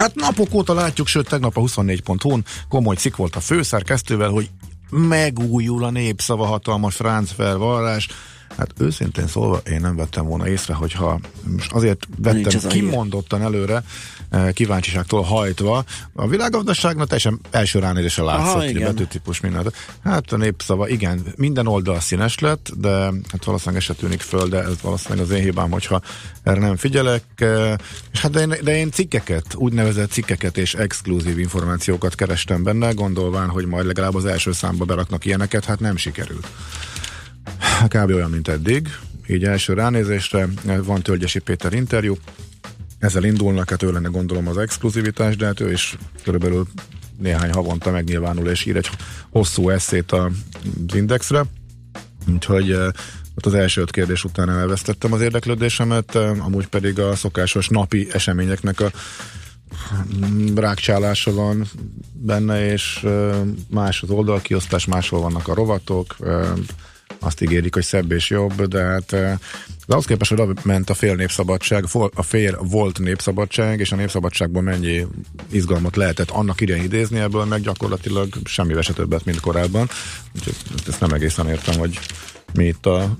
Hát napok óta látjuk, sőt tegnap a 24.hu-n komoly cikk volt a főszerkesztővel, hogy megújul a népszava hatalmas Franz felvarrás. Hát őszintén szólva én nem vettem volna észre, hogyha most azért vettem a hír. kimondottan előre, eh, kíváncsiságtól hajtva. A világgazdaságnak teljesen első ránézésre látszott, Aha, hogy betűtípus minden. Hát a népszava, igen, minden oldal színes lett, de hát valószínűleg se tűnik föl, de ez valószínűleg az én hibám, hogyha erre nem figyelek. eh, És hát de én, de én cikkeket, úgynevezett cikkeket és exkluzív információkat kerestem benne, gondolván, hogy majd legalább az első számba beraknak ilyeneket, hát nem sikerült. Kb. olyan, mint eddig. Így első ránézésre van Tölgyesi Péter interjú, ezzel indulnak, hát ő lenne gondolom az exkluzivitás, de hát ő is körülbelül néhány havonta megnyilvánul és ír egy hosszú eszét az Indexre. Úgyhogy eh, ott az első öt kérdés után elvesztettem az érdeklődésemet, eh, amúgy pedig a szokásos napi eseményeknek a mm, rákcsálása van benne, és eh, más az oldalkiosztás, máshol vannak a rovatok, azt ígérik, hogy szebb és jobb, de hát eh, de ahhoz képest, hogy ment a fél népszabadság, a fél volt népszabadság, és a népszabadságban mennyi izgalmat lehetett annak idején idézni, ebből meg gyakorlatilag semmi se többet, mint korábban. Úgyhogy ezt nem egészen értem, hogy mi itt a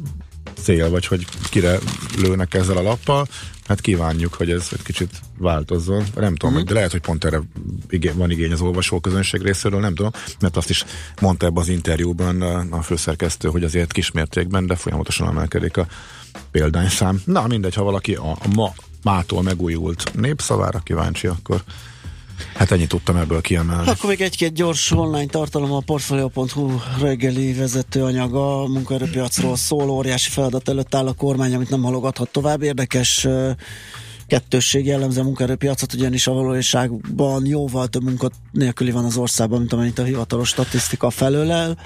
cél, vagy hogy kire lőnek ezzel a lappal. Hát kívánjuk, hogy ez egy kicsit változzon. Nem tudom, uh-huh. de lehet, hogy pont erre igény, van igény az olvasóközönség részéről, nem tudom, mert azt is mondta ebben az interjúban a, a főszerkesztő, hogy azért kismértékben, de folyamatosan emelkedik a példányszám. Na mindegy, ha valaki a, a ma mától megújult népszavára kíváncsi, akkor hát ennyit tudtam ebből kiemelni. Akkor még egy-két gyors online tartalom a Portfolio.hu reggeli vezetőanyaga, a munkaerőpiacról szól, óriási feladat előtt áll a kormány, amit nem halogathat tovább. Érdekes kettősség jellemzi a munkaerőpiacot, ugyanis a valóságban jóval több munkanélküli van az országban, mint amennyit a hivatalos statisztika felölel,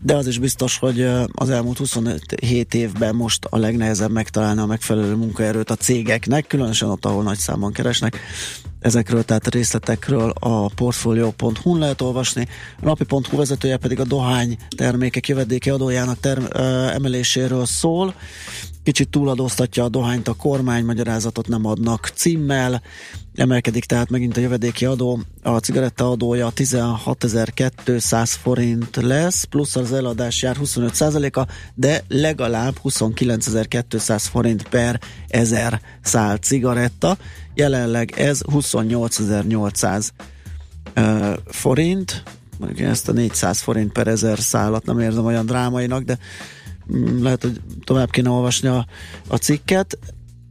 de az is biztos, hogy az elmúlt 27 évben most a legnehezebb megtalálni a megfelelő munkaerőt a cégeknek, különösen ott, ahol nagy számban keresnek. Ezekről, tehát részletekről a portfolio.hu-n lehet olvasni. A napi.hu vezetője pedig a dohány termékek jövedéki adójának term- emeléséről szól. Kicsit túladóztatja a dohányt a kormány, magyarázatot nem adnak címmel. Emelkedik tehát megint a jövedéki adó. A cigaretta adója 16.200 forint lesz, plusz az eladás jár 25%-a, de legalább 29.200 forint per ezer szál cigaretta. Jelenleg ez 28.800 uh, forint. Mondjuk ezt a 400 forint per ezer szállat nem érzem olyan drámainak, de lehet, hogy tovább kéne olvasni a, a cikket.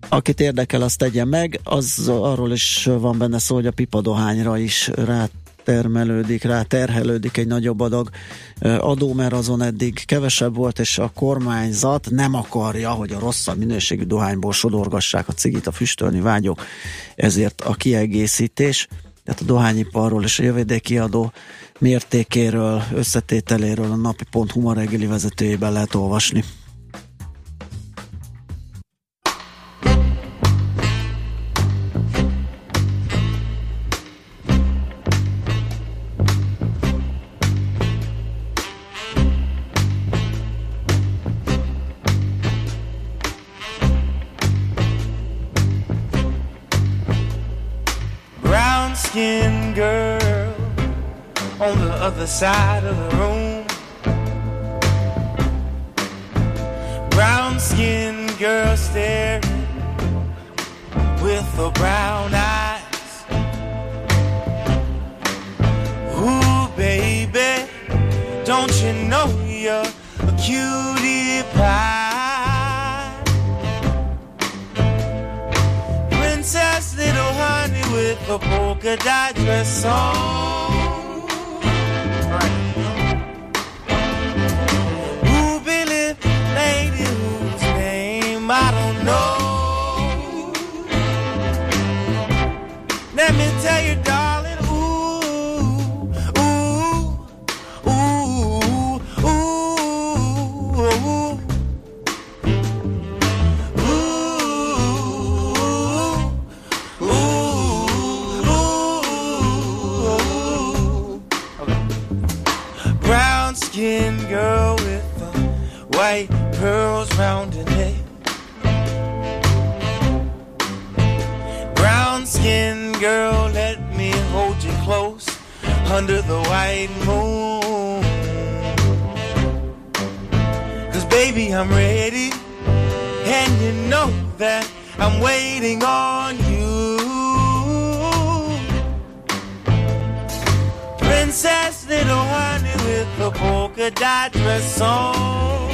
Akit érdekel, azt tegye meg. Az arról is van benne szó, hogy a pipadohányra is rá termelődik, rá terhelődik egy nagyobb adag adó, mert azon eddig kevesebb volt, és a kormányzat nem akarja, hogy a rosszabb minőségű dohányból sodorgassák a cigit a füstölni vágyók, ezért a kiegészítés, tehát a dohányiparról és a jövedéki adó mértékéről, összetételéről a napi.hu ma reggeli vezetőjében lehet olvasni. Other side of the room. Brown skinned girl staring with her brown eyes. Ooh, baby, don't you know you're a cutie pie? Princess little honey with a polka dot dress on. Pearls round her neck. Brown skinned girl, let me hold you close under the white moon. Cause baby, I'm ready, and you know that I'm waiting on you. Princess, little honey with the polka dot dress on.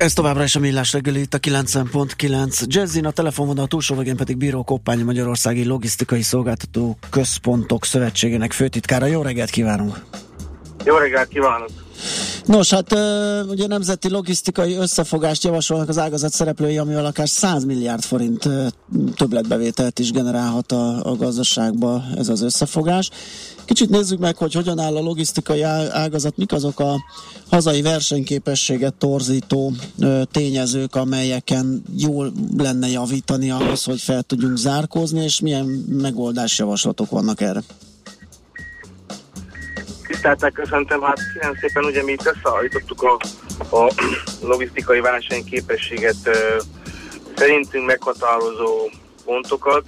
Ez továbbra is a millás reggeli itt a 90.9 Jazzin, a telefonvonal túlsó végén pedig Bíró Koppány Magyarországi Logisztikai Szolgáltató Központok Szövetségének főtitkára. Jó reggelt kívánunk! Jó reggelt kívánok! Nos, hát ugye nemzeti logisztikai összefogást javasolnak az ágazat szereplői, ami akár 100 milliárd forint többletbevételt is generálhat a, a gazdaságba ez az összefogás. Kicsit nézzük meg, hogy hogyan áll a logisztikai ágazat, mik azok a hazai versenyképességet torzító tényezők, amelyeken jól lenne javítani ahhoz, hogy fel tudjunk zárkózni, és milyen megoldásjavaslatok vannak erre. Tiszteltek, köszöntöm, hát kérem szépen, ugye mi itt összeállítottuk a, a logisztikai versenyképességet szerintünk meghatározó pontokat,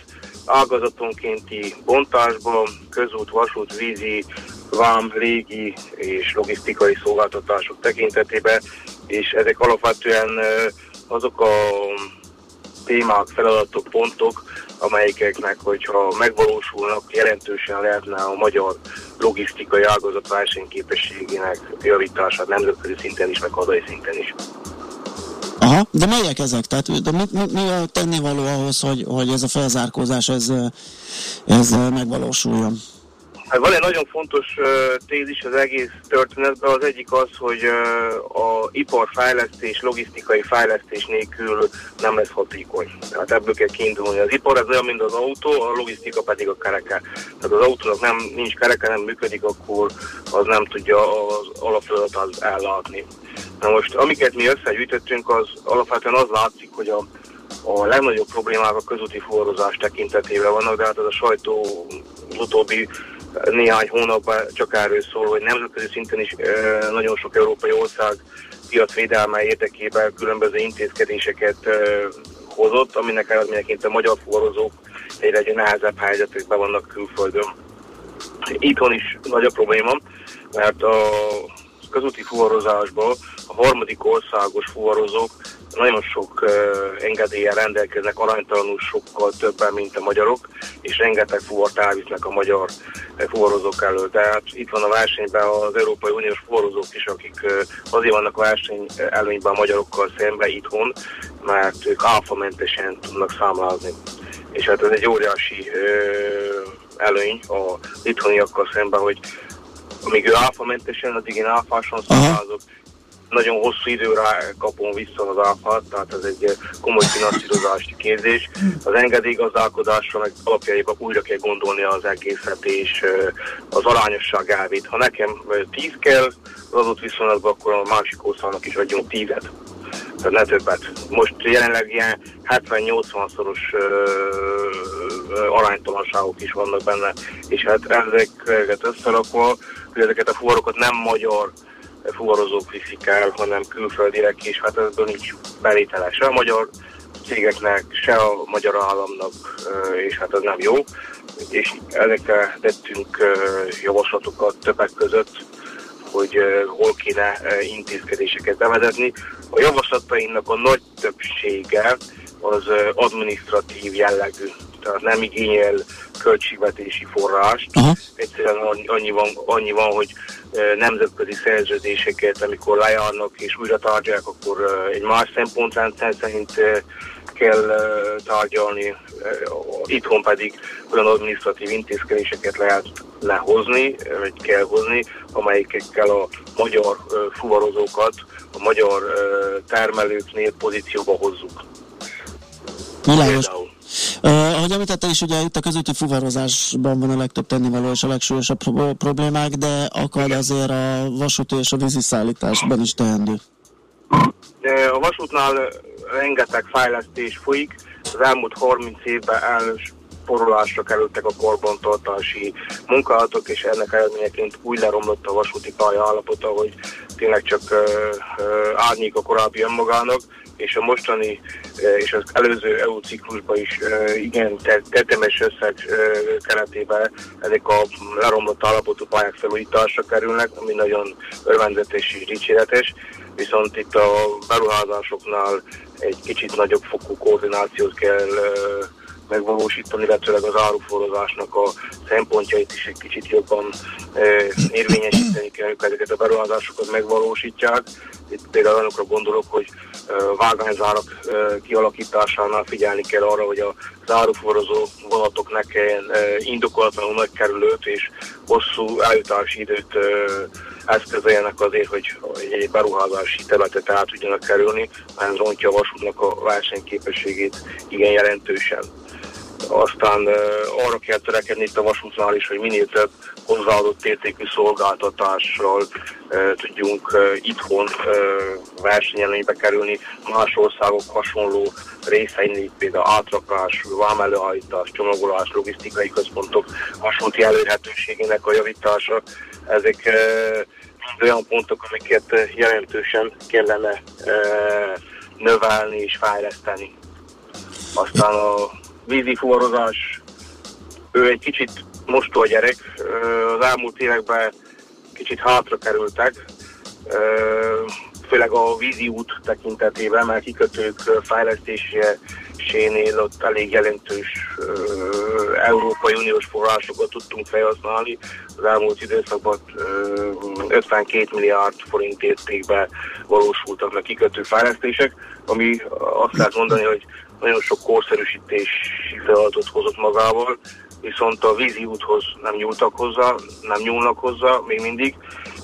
ágazatonkénti bontásban, közút, vasút, vízi, vám, légi és logisztikai szolgáltatások tekintetében, és ezek alapvetően ö, azok a témák, feladatok, pontok, amelyeknek, hogyha megvalósulnak, jelentősen lehetne a magyar logisztikai ágazat versenyképességének javítását nemzetközi szinten is, meg hazai szinten is. Aha, de melyek ezek? Tehát de mi, mi, mi a tennivaló ahhoz, hogy, hogy ez a felzárkózás ez, ez megvalósuljon? Hát van egy nagyon fontos uh, tézis az egész történetben, az egyik az, hogy uh, a iparfejlesztés, logisztikai fejlesztés nélkül nem lesz hatékony. Tehát ebből kell kiindulni. Az ipar ez olyan, mint az autó, a logisztika pedig a kereke. Tehát az autónak nem, nincs kereke, nem működik, akkor az nem tudja az alapfeladatát ellátni. Na most, amiket mi összegyűjtöttünk, az alapvetően az látszik, hogy a a legnagyobb problémák a közúti forrozás tekintetében vannak, de hát ez a sajtó az utóbbi néhány hónapban csak erről szól, hogy nemzetközi szinten is nagyon sok európai ország piacvédelme érdekében különböző intézkedéseket hozott, aminek eredményeként a magyar forrozók egyre egy nehezebb helyzetekben vannak külföldön. Itthon is nagy a probléma, mert a közúti fuvarozásból a harmadik országos fuvarozók nagyon sok engedéllyel rendelkeznek, aránytalanul sokkal többen, mint a magyarok, és rengeteg fuvart elvisznek a magyar uh, fuvarozók elől. Tehát itt van a versenyben az Európai Uniós fuvarozók is, akik azért vannak verseny előnyben a magyarokkal szembe itthon, mert ők áfamentesen tudnak számlázni. És hát ez egy óriási előny a itthoniakkal szemben, hogy amíg ő áfamentesen, addig én áfáson számlázok, nagyon hosszú időre kapom vissza az áfát, tehát ez egy komoly finanszírozási kérdés. Az engedélygazdálkodásra meg alapjaiban újra kell gondolni az egészet, és az arányosság elvét. Ha nekem 10 kell az adott viszonylatban, akkor a másik országnak is adjunk 10-et. Tehát ne többet. Most jelenleg ilyen 70-80 szoros aránytalanságok is vannak benne, és hát ezeket összerakva, hogy ezeket a fuvarokat nem magyar fuvarozók viszik el, hanem külföldiek, és hát ebből nincs bevétele se a magyar cégeknek, se a magyar államnak, és hát ez nem jó. És ezekre tettünk javaslatokat többek között, hogy hol kéne intézkedéseket bevezetni. A javaslatainknak a nagy többsége az administratív jellegű, tehát nem igényel költségvetési forrást. Aha. Egyszerűen annyi- van, annyi van, hogy nemzetközi szerződéseket, amikor lejárnak és újra tárgyalják, akkor egy más szempontrendszer szerint kell tárgyalni, itthon pedig olyan administratív intézkedéseket lehet lehozni, vagy kell hozni, amelyekkel a magyar fuvarozókat a magyar termelőknél pozícióba hozzuk. Világos. Uh, ahogy említette is, ugye itt a közúti fuvarozásban van a legtöbb tennivaló és a legsúlyosabb pro- problémák, de akad azért a vasúti és a vízi szállításban is teendő. A vasútnál rengeteg fejlesztés folyik. Az elmúlt 30 évben elsporolásra kerültek a karbantartási munkálatok, és ennek eredményeként úgy leromlott a vasúti pálya állapota, hogy tényleg csak uh, uh, árnyék a korábbi önmagának, és a mostani uh, és az előző EU ciklusban is uh, igen te- tetemes összeg uh, keretében ezek a leromlott állapotú pályák felújításra kerülnek, ami nagyon örvendetes és dicséretes. Viszont itt a beruházásoknál egy kicsit nagyobb fokú koordinációt kell ö, megvalósítani, illetőleg az áruforozásnak a szempontjait is egy kicsit jobban ö, érvényesíteni kell, amikor ezeket a beruházásokat megvalósítják. Itt például olyanokra gondolok, hogy ö, vágányzárak ö, kialakításánál figyelni kell arra, hogy az áruforozó vonatok ne kelljen indokolatlanul nagy kerülőt és hosszú eljutási időt ö, eszközöljenek azért, hogy egy beruházási területet át tudjanak kerülni, mert ez rontja a vasútnak a versenyképességét igen jelentősen. Aztán arra kell törekedni itt a vasútnál is, hogy minél több hozzáadott értékű szolgáltatással tudjunk itthon versenyelőnybe kerülni más országok hasonló részein, például átrakás, vámelőállítás, csomagolás, logisztikai központok vasúti elérhetőségének a javítása. Ezek mind olyan pontok, amiket jelentősen kellene növelni és fejleszteni. Aztán a vízi fuvarozás, ő egy kicsit mostó gyerek, Ö, az elmúlt években kicsit hátra kerültek, főleg a vízi út tekintetében, mert kikötők fejlesztésénél ott elég jelentős Európai Uniós forrásokat tudtunk felhasználni. Az elmúlt időszakban ö, 52 milliárd forint értékben valósultak meg kikötő fejlesztések, ami azt lehet mondani, hogy nagyon sok korszerűsítési feladatot hozott magával, viszont a vízi úthoz nem nyúltak hozzá, nem nyúlnak hozzá még mindig,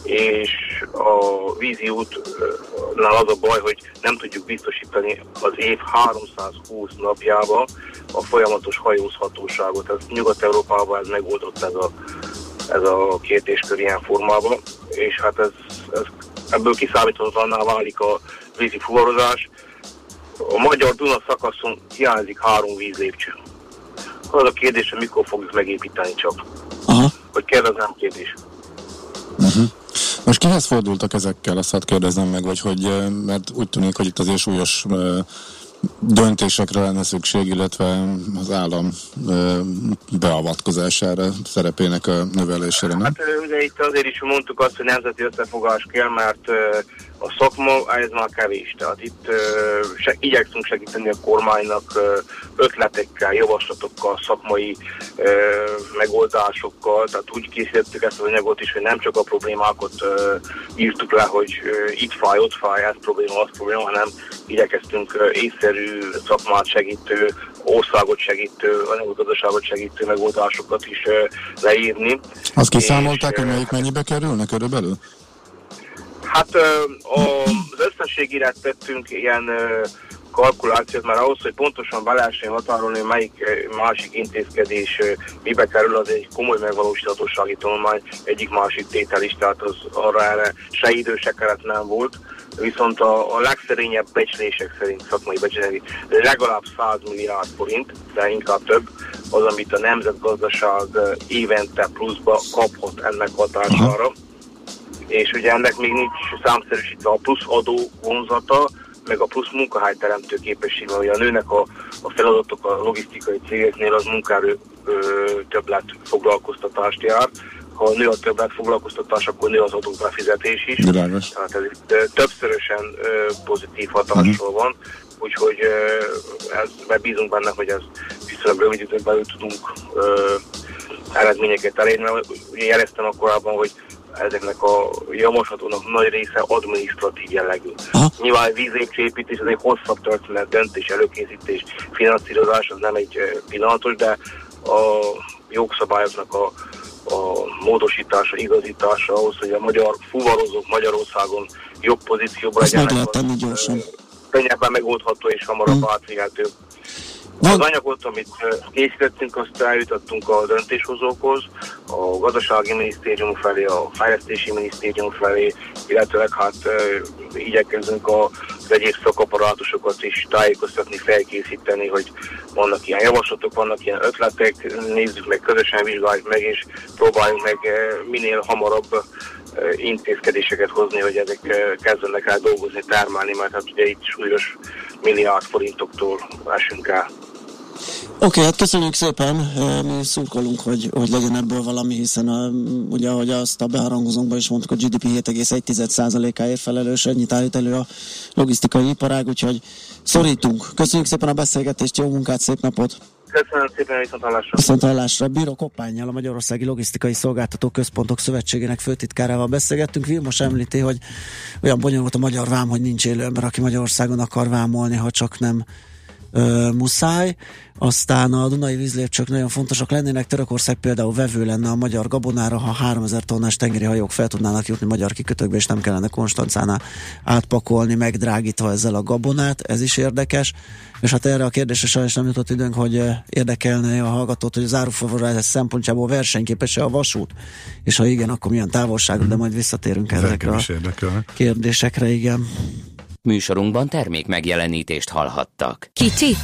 és a vízi útnál az a baj, hogy nem tudjuk biztosítani az év 320 napjában a folyamatos hajózhatóságot. Ez Nyugat-Európában ez megoldott ez a, ez a kérdéskör ilyen formában, és hát ez, ez ebből kiszámíthatatlanná válik a vízi fuvarozás. A magyar Duna szakaszon hiányzik három vízlépcső. Az a kérdés, hogy mikor fogjuk megépíteni csak. Aha. Hogy kell, az nem kérdés. Uh-huh. Most kihez fordultak ezekkel, azt hadd kérdezem meg, vagy hogy, eh, mert úgy tűnik, hogy itt azért súlyos eh, döntésekre lenne szükség, illetve az állam eh, beavatkozására, szerepének a növelésére, nem? Hát ugye itt azért is mondtuk azt, hogy nemzeti összefogás kell, mert a szakma ez már kevés. Tehát itt ö, se, igyekszünk segíteni a kormánynak ötletekkel, javaslatokkal, szakmai ö, megoldásokkal. Tehát úgy készítettük ezt az anyagot is, hogy nem csak a problémákat ö, írtuk le, hogy ö, itt fáj, ott fáj, ez probléma, az probléma, hanem igyekeztünk ö, észszerű szakmát segítő, országot segítő, anyaggazdaságot segítő megoldásokat is ö, leírni. Azt kiszámolták, hogy melyik mennyibe kerülne körülbelül? Hát az összességére tettünk ilyen kalkulációt, mert ahhoz, hogy pontosan be lehessen határolni, melyik másik intézkedés mibe kerül, az egy komoly megvalósíthatósági tanulmány, egyik másik tétel is, tehát az arra erre se idő, se keret nem volt. Viszont a, a legszerényebb becslések szerint, szakmai becslések, legalább 100 milliárd forint, de inkább több, az, amit a nemzetgazdaság évente pluszba kaphat ennek hatására és ugye ennek még nincs számszerűsítve a plusz adó vonzata, meg a plusz munkahelyteremtő képessége, hogy a nőnek a, a feladatok a logisztikai cégeknél az munkaerő ö, többlet foglalkoztatást jár. Ha a nő a többlet foglalkoztatás, akkor nő az adóbefizetés is. Világos. Tehát ez itt, többszörösen pozitív hatással van, úgyhogy ö, ez, mert bízunk benne, hogy ez viszonylag rövid időn belül tudunk ö, eredményeket elérni. Mert Ugye jeleztem korábban, hogy ezeknek a javaslatónak nagy része adminisztratív jellegű. Nyilván vízépcsépítés, ez egy hosszabb történet, döntés, előkészítés, finanszírozás, az nem egy pillanatos, de a jogszabályoknak a, a módosítása, igazítása ahhoz, hogy a magyar fuvarozók Magyarországon jobb pozícióban Ezt meg legyenek, lehet tenni gyorsan. könnyebben megoldható és hamarabb átvihető. Az anyagot, amit készítettünk, azt eljutottunk a döntéshozókhoz, a gazdasági minisztérium felé, a fejlesztési minisztérium felé, illetőleg hát igyekezünk az egyéb szakaparátusokat is tájékoztatni, felkészíteni, hogy vannak ilyen javaslatok, vannak ilyen ötletek, nézzük meg, közösen vizsgáljuk meg, és próbáljuk meg minél hamarabb intézkedéseket hozni, hogy ezek ö, kezdenek el dolgozni, termelni, mert hát ugye itt súlyos milliárd forintoktól esünk el. Oké, okay, hát köszönjük szépen, Eh, mi szurkolunk, hogy, hogy legyen ebből valami, hiszen a, ugye, ahogy azt a beharangozónkban is mondtuk, a GDP 7,1%-áért felelős, ennyit állít elő a logisztikai iparág, úgyhogy szorítunk. Köszönjük szépen a beszélgetést, jó munkát, szép napot! Köszönöm szépen, viszont Bíró Koppányjal, a Magyarországi Logisztikai Szolgáltató Központok Szövetségének főtitkárával beszélgettünk. Vilmos említi, hogy olyan bonyolult a magyar vám, hogy nincs élő ember, aki Magyarországon akar vámolni, ha csak nem ö, muszáj. Aztán a Dunai vízlépcsők nagyon fontosak lennének. Törökország például vevő lenne a magyar gabonára, ha 3000 tonnás tengeri hajók fel tudnának jutni magyar kikötőkbe, és nem kellene Konstancánál átpakolni, megdrágítva ezzel a gabonát. Ez is érdekes. És hát erre a kérdésre sajnos nem jutott időnk, hogy érdekelne a hallgatót, hogy az áruforrás szempontjából versenyképes-e a vasút, és ha igen, akkor milyen távolságú, de majd visszatérünk Ez ezekre a érdekel. kérdésekre, igen. Műsorunkban termék megjelenítést hallhattak. Kicsi,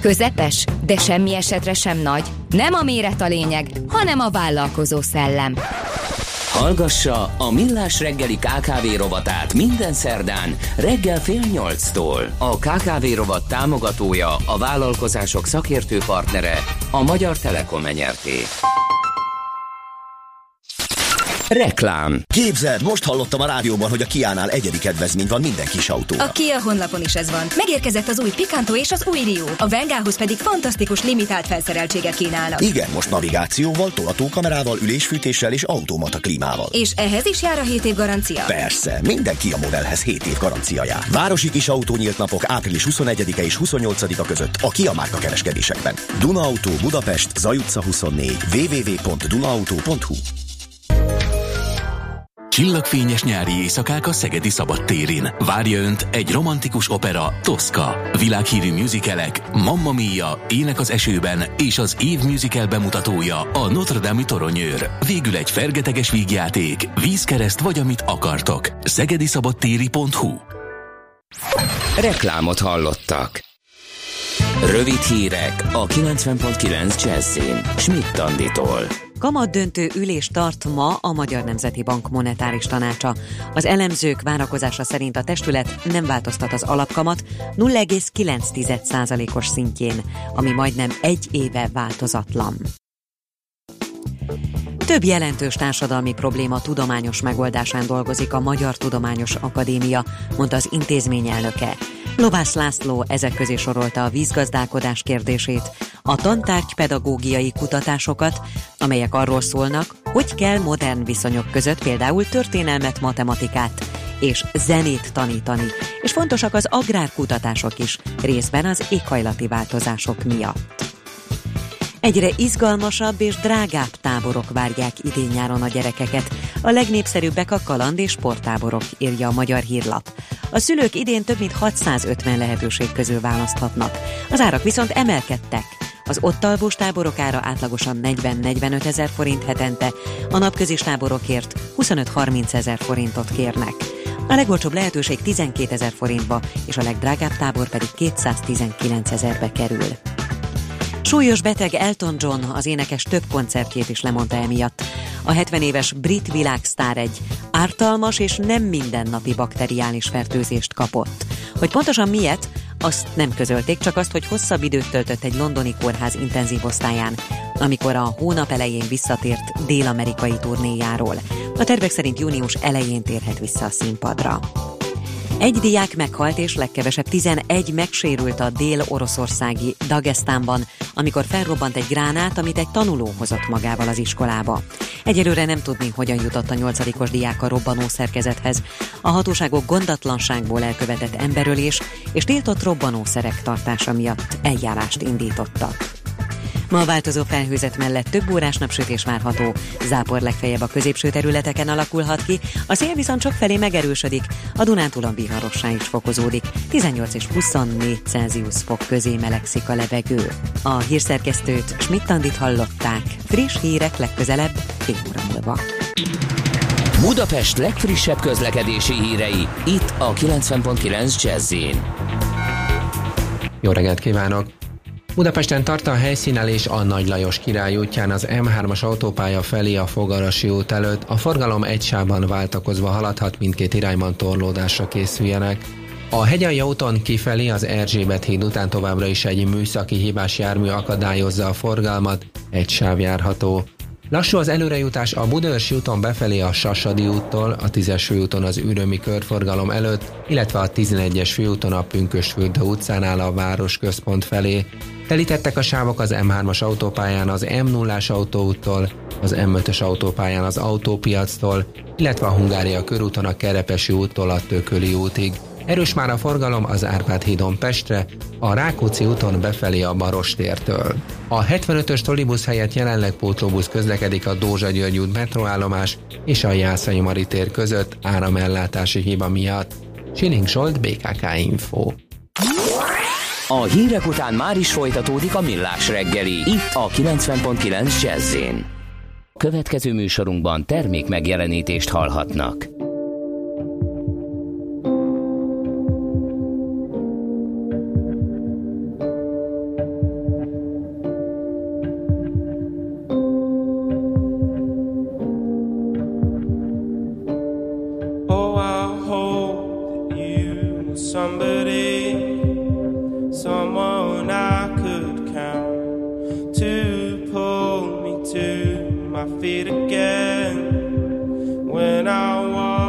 közepes, de semmi esetre sem nagy. Nem a méret a lényeg, hanem a vállalkozó szellem. Hallgassa a Millás reggeli KKV rovatát minden szerdán reggel fél nyolctól. A KKV rovat támogatója, a vállalkozások szakértő partnere, a Magyar Telekom enyerté. Reklám. Képzeld, most hallottam a rádióban, hogy a Kiánál egyedi kedvezmény van minden kis autó. A Kia honlapon is ez van. Megérkezett az új Picanto és az új Rio. A Vengához pedig fantasztikus limitált felszereltséget kínálnak. Igen, most navigációval, tolatókamerával, ülésfűtéssel és automata klímával. És ehhez is jár a 7 év garancia? Persze, minden Kia modellhez 7 év garancia jár. Városi kis autó nyílt napok április 21-e és 28-a között a Kia márka kereskedésekben. Duna Auto Budapest, Zaj utca 24, www.dunaauto.hu Csillagfényes nyári éjszakák a Szegedi Szabadtérin. Várja Önt egy romantikus opera, Tosca. Világhírű musicalek, Mamma Mia, Ének az esőben és az év musical bemutatója a Notre Dame toronyőr. Végül egy fergeteges vígjáték, vízkereszt vagy amit akartok. szegediszabadtéri.hu Reklámot hallottak. Rövid hírek a 90.9 Jazzin. Schmidt Anditól. Kamat döntő ülés tart ma a Magyar Nemzeti Bank monetáris tanácsa. Az elemzők várakozása szerint a testület nem változtat az alapkamat 0,9%-os szintjén, ami majdnem egy éve változatlan. Több jelentős társadalmi probléma tudományos megoldásán dolgozik a Magyar Tudományos Akadémia, mondta az intézmény elnöke. Lovász László ezek közé sorolta a vízgazdálkodás kérdését, a tantárgy pedagógiai kutatásokat, amelyek arról szólnak, hogy kell modern viszonyok között például történelmet, matematikát és zenét tanítani, és fontosak az agrárkutatások is, részben az éghajlati változások miatt. Egyre izgalmasabb és drágább táborok várják idén-nyáron a gyerekeket. A legnépszerűbbek a kaland és sporttáborok, írja a Magyar Hírlap. A szülők idén több mint 650 lehetőség közül választhatnak. Az árak viszont emelkedtek. Az ott táborok ára átlagosan 40-45 ezer forint hetente, a napközis táborokért 25-30 ezer forintot kérnek. A legolcsóbb lehetőség 12 ezer forintba, és a legdrágább tábor pedig 219 ezerbe kerül. Súlyos beteg Elton John az énekes több koncertjét is lemondta emiatt. A 70 éves brit világsztár egy ártalmas és nem mindennapi bakteriális fertőzést kapott. Hogy pontosan miért, azt nem közölték, csak azt, hogy hosszabb időt töltött egy londoni kórház intenzív osztályán, amikor a hónap elején visszatért dél-amerikai turnéjáról. A tervek szerint június elején térhet vissza a színpadra. Egy diák meghalt és legkevesebb 11 megsérült a dél-oroszországi Dagestánban, amikor felrobbant egy gránát, amit egy tanuló hozott magával az iskolába. Egyelőre nem tudni, hogyan jutott a nyolcadikos diák a robbanó szerkezethez. A hatóságok gondatlanságból elkövetett emberölés és tiltott robbanószerek tartása miatt eljárást indítottak. Ma a változó felhőzet mellett több órás napsütés várható. Zápor legfeljebb a középső területeken alakulhat ki, a szél viszont csak felé megerősödik, a Dunántúlon viharossá is fokozódik. 18 és 24 Celsius fok közé melegszik a levegő. A hírszerkesztőt Schmidt-Tandit hallották. Friss hírek legközelebb fél óra múlva. Budapest legfrissebb közlekedési hírei, itt a 90.9 jazz Jó reggelt kívánok! Budapesten tart a helyszínelés a Nagy Lajos király útján az M3-as autópálya felé a Fogarasi út előtt. A forgalom egy sávban váltakozva haladhat, mindkét irányban torlódásra készüljenek. A Hegyalja úton kifelé az Erzsébet híd után továbbra is egy műszaki hibás jármű akadályozza a forgalmat, egy sáv járható. Lassú az előrejutás a Budaörsi úton befelé a Sasadi úttól, a 10-es főúton az Ürömi körforgalom előtt, illetve a 11-es főúton a Pünkösfürdő utcánál a városközpont felé. Telítettek a sávok az M3-as autópályán az M0-as autóúttól, az M5-ös autópályán az autópiactól, illetve a Hungária körúton a Kerepesi úttól a Tököli útig. Erős már a forgalom az Árpád hídon Pestre, a Rákóczi úton befelé a Barostértől. A 75-ös Tolibusz helyett jelenleg pótlóbusz közlekedik a Dózsa György út metroállomás és a Jászai Mari tér között áramellátási hiba miatt. Siling Zsolt, BKK Info. A hírek után már is folytatódik a millás reggeli, itt a 90.9 jazz Következő műsorunkban termék megjelenítést hallhatnak. Oh, somebody, someone I could count to pull me to my feet again. When I was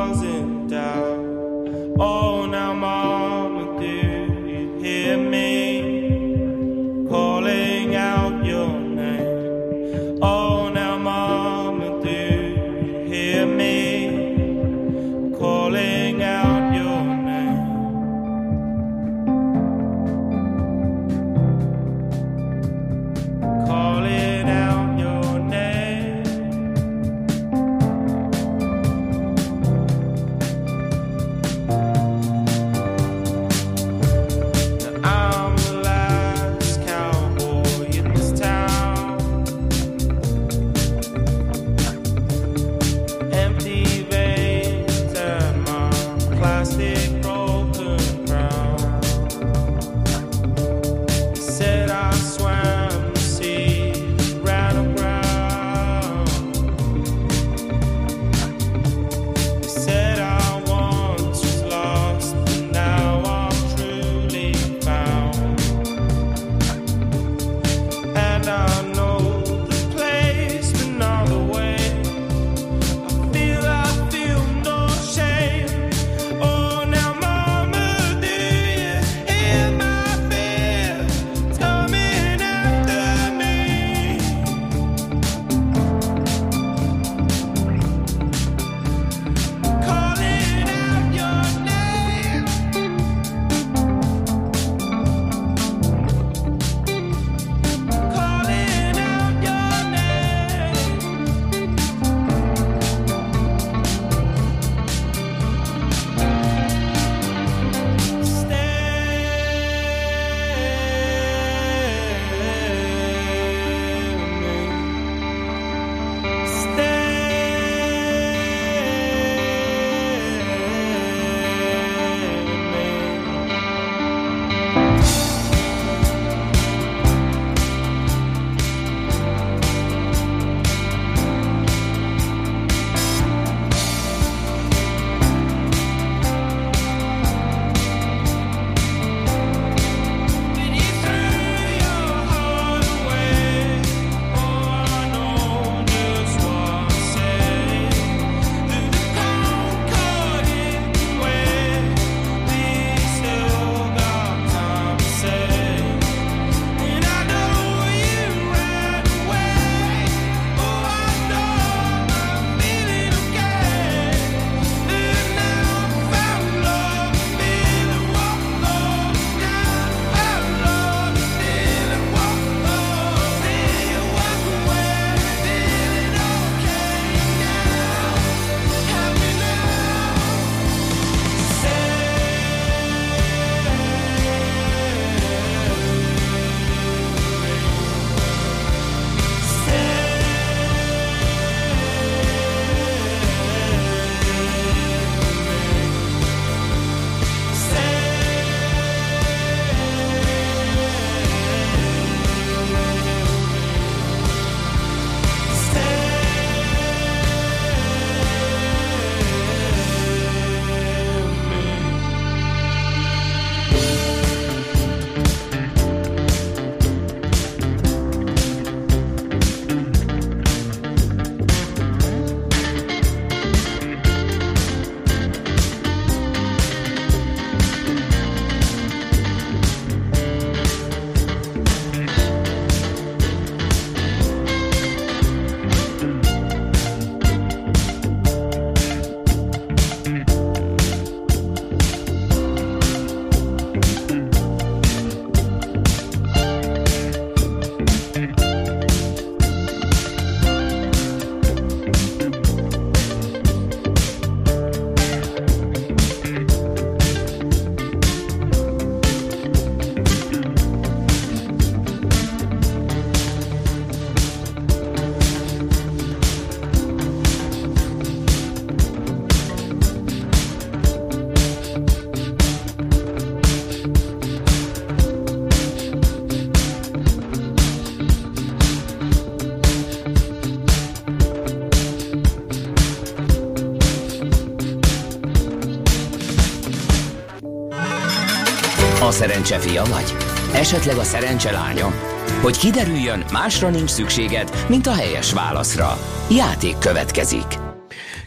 szerencse fia vagy? Esetleg a szerencse lánya? Hogy kiderüljön, másra nincs szükséged, mint a helyes válaszra. Játék következik.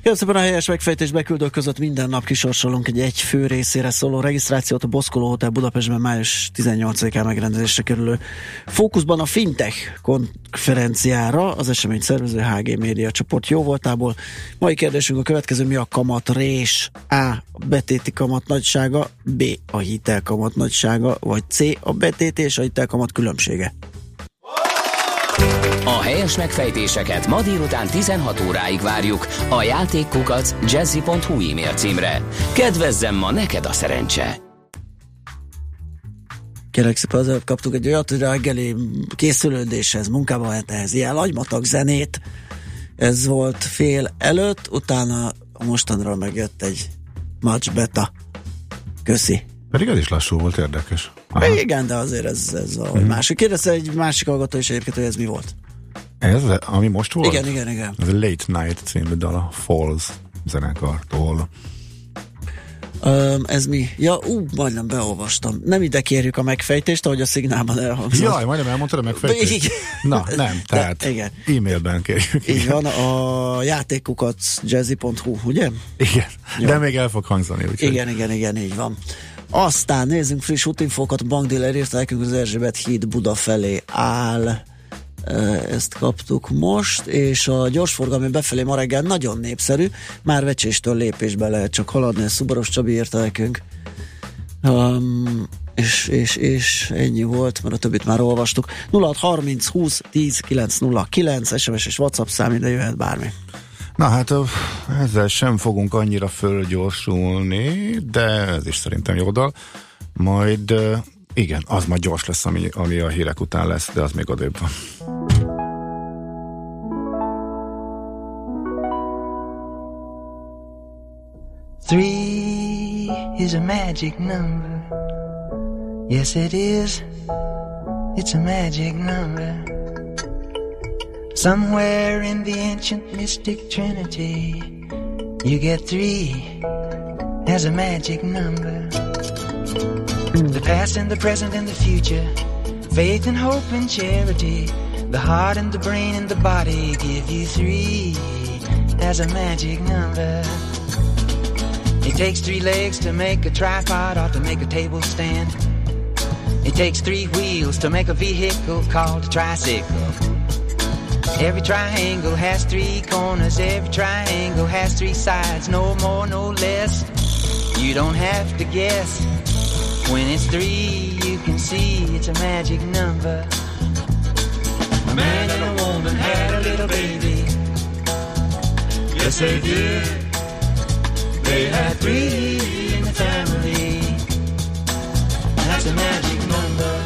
Köszönöm a helyes megfejtés beküldők között minden nap kisorsolunk egy egy fő részére szóló regisztrációt a Boszkoló Hotel Budapestben május 18-án megrendezésre kerülő fókuszban a Fintech konferenciára az esemény szervező HG Média csoport jó voltából. Mai kérdésünk a következő, mi a kamat rés? A. A betéti kamat nagysága, B. A hitel kamat nagysága, vagy C. A betéti és a hitel kamat különbsége. A helyes megfejtéseket ma délután 16 óráig várjuk a játékkukac jazzy.hu e-mail címre. Kedvezzem ma neked a szerencse! Kérlek szépen, azért kaptuk egy olyat, hogy reggeli készülődéshez, munkában lehet ehhez ilyen agymatag zenét. Ez volt fél előtt, utána a mostanról megjött egy much beta. Köszi. Pedig ez is lassú volt, érdekes. Aha. Igen, de azért ez, ez a Mhm. másik. Kérdezte egy másik hallgató is egyébként, hogy ez mi volt. Ez, ami most volt? Igen, igen, igen. Ez a Late Night című dal a Falls zenekartól. Öm, ez mi? Ja, ú, majdnem beolvastam. Nem ide kérjük a megfejtést, ahogy a szignálban elhangzott. Jaj, majdnem elmondtad a megfejtést? Igen. Na, nem, tehát De, igen. e-mailben kérjük. Így van, a játékukat jazzy.hu, ugye? Igen, Jó. de még el fog hangzani. Úgyhogy. Igen, igen, igen, így van. Aztán nézzünk friss útinfókat, a bankdíler írta nekünk az Erzsébet híd Buda felé áll. Ezt kaptuk most, és a gyorsforgalmi befelé ma reggel nagyon népszerű, már vecséstől lépésbe lehet csak haladni, ezt Szubaros Csabi írta nekünk. Um, és, és, és ennyi volt, mert a többit már olvastuk. 0630 20 10 909 SMS és WhatsApp szám, ide jöhet bármi. Na hát ezzel sem fogunk annyira fölgyorsulni, de ez is szerintem jó dal. Majd igen, az majd gyors lesz, ami, ami a hírek után lesz, de az még odébb van. Three is a magic number. Yes, it is. It's a magic number. Somewhere in the ancient mystic trinity, you get three as a magic number. The past and the present and the future, faith and hope and charity, the heart and the brain and the body give you three as a magic number. It takes three legs to make a tripod or to make a table stand. It takes three wheels to make a vehicle called a tricycle. Every triangle has three corners, every triangle has three sides, no more, no less. You don't have to guess. When it's three, you can see it's a magic number. A man and a woman had a little baby. Yes, they did. They had three in the family. That's a magic number.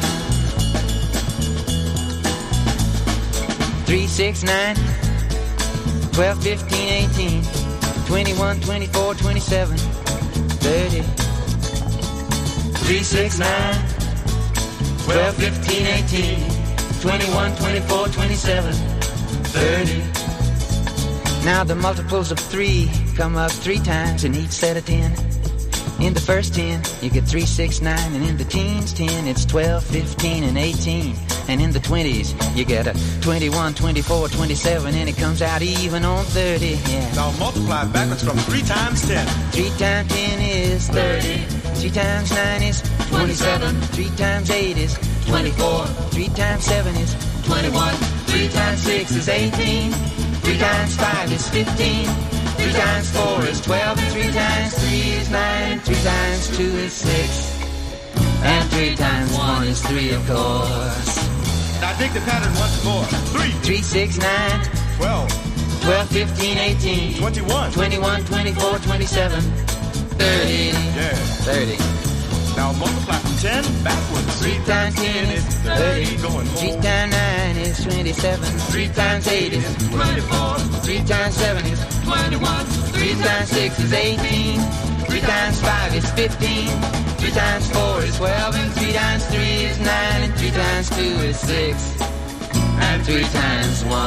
Three, six, nine, 12, 15, 18, 21, 24, 27, 30. Three, six, nine, 12, 15, 18, 21, 24, 27, 30. Now the multiples of three come up three times in each set of ten. In the first ten, you get three, six, nine, and in the teens, ten, it's 12, 15, and 18. And in the twenties, you get a 21, 24, 27, and it comes out even on 30. Yeah. Now multiply backwards from 3 times 10. 3 times 10 is 30. 3 times 9 is 27. 3 times 8 is 24. 3 times 7 is 21. 3 times 6 is 18. 3 times 5 is 15. 3 times 4 is 12. And 3 times 3 is 9. 3 times 2 is 6. And 3 times 1 is 3, of course. Now dig the pattern once more. 3, 3, 6, 9, 12, 12, 15, 18, 21, 21, 24, 27, 30. Yeah. 30. Now multiply from 10 backwards. 3 times 10 is 30. Going 3 times 9 is 27. 3 times 8 is 24. 3 times 7 is 21. 3 times 6 is 18. 3 times 5 is 15. 3 times 4 is 12. And 3 times 3 is 9. And 3 times 2 is 6. And 3 times 1.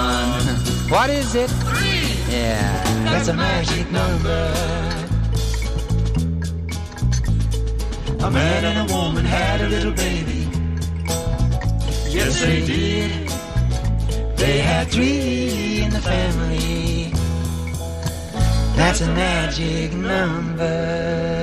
What is it? 3. Yeah, that's a magic number. A man and a woman had a little baby. Yes, they did. They had three in the family. That's a magic number.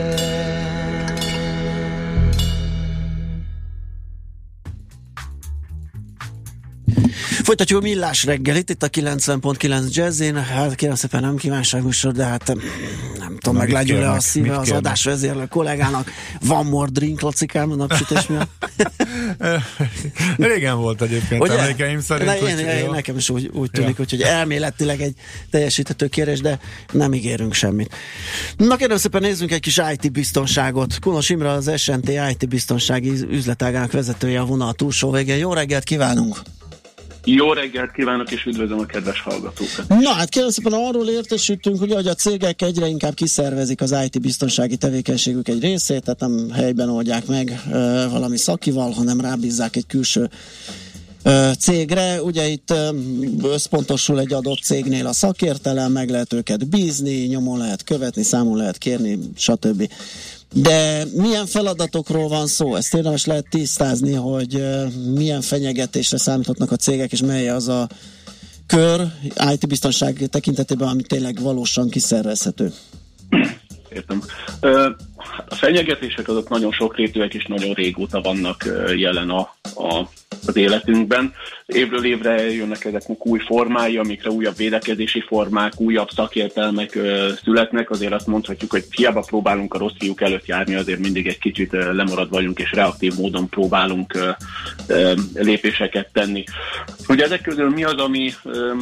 Folytatjuk a millás reggelit, itt a 90.9 jazzén, hát kérem szépen nem kívánság műsor, de hát nem tudom, Na, meg mit legyőle a szíve az adásvezérlő kollégának. Van more drink, lacikám, a napsütés miatt. Régen volt egyébként Ugye? emlékeim szerint. Ne, én, én, nekem is úgy, úgy tűnik, Ja. úgyhogy elméletileg egy teljesíthető kérés, de nem ígérünk semmit. Na kérem szépen nézzünk egy kis IT biztonságot. Kunos Imre az SNT IT biztonsági üzletágának vezetője a vonal túlsó végén. Jó reggelt kívánunk! Jó reggelt kívánok, és üdvözlöm a kedves hallgatókat. Na hát kérem szépen arról értesültünk, hogy a cégek egyre inkább kiszervezik az IT biztonsági tevékenységük egy részét, tehát nem helyben oldják meg ö, valami szakival, hanem rábízzák egy külső cégre. Ugye itt összpontosul egy adott cégnél a szakértelem, meg lehet őket bízni, nyomon lehet követni, számon lehet kérni, stb. De milyen feladatokról van szó? Ezt érdemes lehet tisztázni, hogy milyen fenyegetésre számíthatnak a cégek, és mely az a kör IT biztonság tekintetében, ami tényleg valósan kiszervezhető. Értem. A fenyegetések azok nagyon sokrétűek és nagyon régóta vannak jelen a, a, az életünkben. Évről évre jönnek ezeknek új formái, amikre újabb védekezési formák, újabb szakértelmek születnek. Azért azt mondhatjuk, hogy hiába próbálunk a rossz fiúk előtt járni, azért mindig egy kicsit lemarad vagyunk, és reaktív módon próbálunk lépéseket tenni. Hogy ezek közül mi az, ami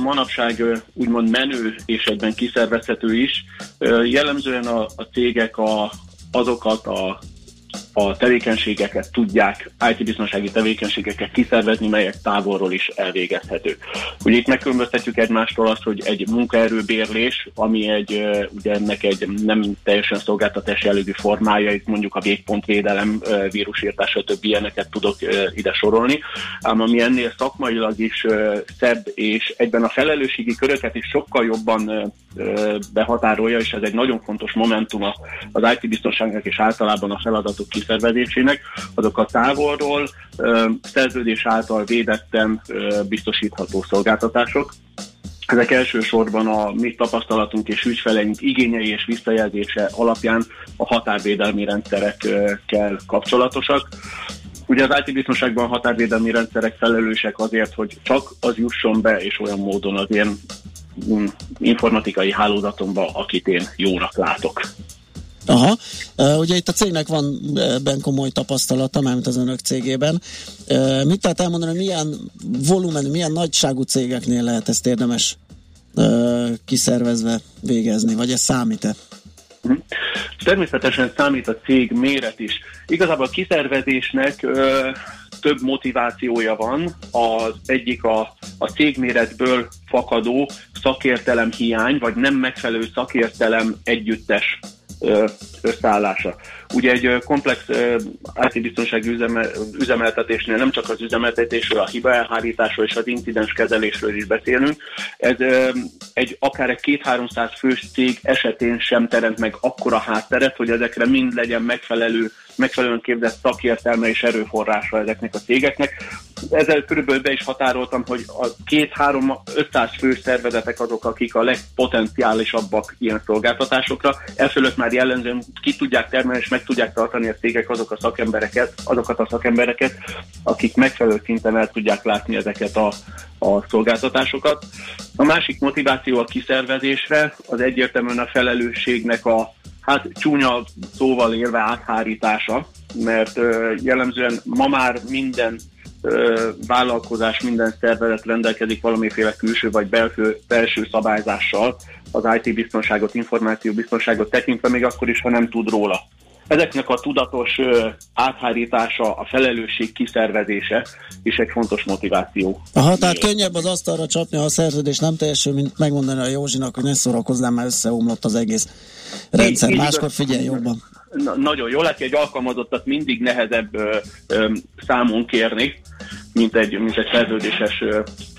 manapság úgymond menő és egyben kiszervezhető is, jellemzően a, a cégek a, azokat a a tevékenységeket tudják, IT-biztonsági tevékenységeket kiszervezni, melyek távolról is elvégezhető. Ugye itt megkülönböztetjük egymástól azt, hogy egy munkaerőbérlés, ami egy, ugye ennek egy nem teljesen szolgáltatás jellegű formája, itt mondjuk a végpontvédelem, vírusírtás, stb. ilyeneket tudok ide sorolni, ám ami ennél szakmailag is szebb, és egyben a felelősségi köröket is sokkal jobban behatárolja, és ez egy nagyon fontos momentum az IT-biztonságnak és általában a feladatok kiszervezésének, azok a távolról szerződés által védetten biztosítható szolgáltatások. Ezek elsősorban a mi tapasztalatunk és ügyfeleink igényei és visszajelzése alapján a határvédelmi rendszerekkel kapcsolatosak. Ugye az IT biztonságban határvédelmi rendszerek felelősek azért, hogy csak az jusson be, és olyan módon az én mm, informatikai hálózatomba, akit én jónak látok. Aha, ugye itt a cégnek van ebben komoly tapasztalata, mármint az önök cégében. Mit lehet elmondani, milyen volumenű, milyen nagyságú cégeknél lehet ezt érdemes kiszervezve végezni, vagy ez számít-e? Természetesen számít a cég méret is. Igazából a kiszervezésnek ö, több motivációja van. Az egyik a, a cégméretből fakadó szakértelem hiány, vagy nem megfelelő szakértelem együttes összeállása. Ugye egy komplex IT-biztonsági üzeme, üzemeltetésnél nem csak az üzemeltetésről, a hiba elhárításról és az incidens kezelésről is beszélünk. Ez egy akár egy két-háromszáz fős cég esetén sem teremt meg akkora hátteret, hogy ezekre mind legyen megfelelő, megfelelően képzett szakértelme és erőforrása ezeknek a cégeknek. Ezzel körülbelül be is határoltam, hogy a két-három-ötszáz fő szervezetek azok, akik a legpotenciálisabbak ilyen szolgáltatásokra. Elfölött már jellemzően ki tudják termelni és meg tudják tartani a cégek azok a szakembereket, azokat a szakembereket, akik megfelelő szinten el tudják látni ezeket a, a szolgáltatásokat. A másik motiváció a kiszervezésre, az egyértelműen a felelősségnek a hát csúnya szóval érve áthárítása, mert jellemzően ma már minden vállalkozás, minden szervezet rendelkezik valamiféle külső vagy belső, belső szabályzással az IT biztonságot, információ biztonságot tekintve, még akkor is, ha nem tud róla. Ezeknek a tudatos áthárítása, a felelősség kiszervezése is egy fontos motiváció. Aha, tehát könnyebb az asztalra csapni, ha a szerződés nem teljesül, mint megmondani a Józsinak, hogy ne szórakozzál, már összeomlott az egész rendszer. Máskor figyelj jobban. Na, nagyon jó, lehet, hogy egy alkalmazottat mindig nehezebb ö, ö, számon kérni, mint egy, mint egy szerződéses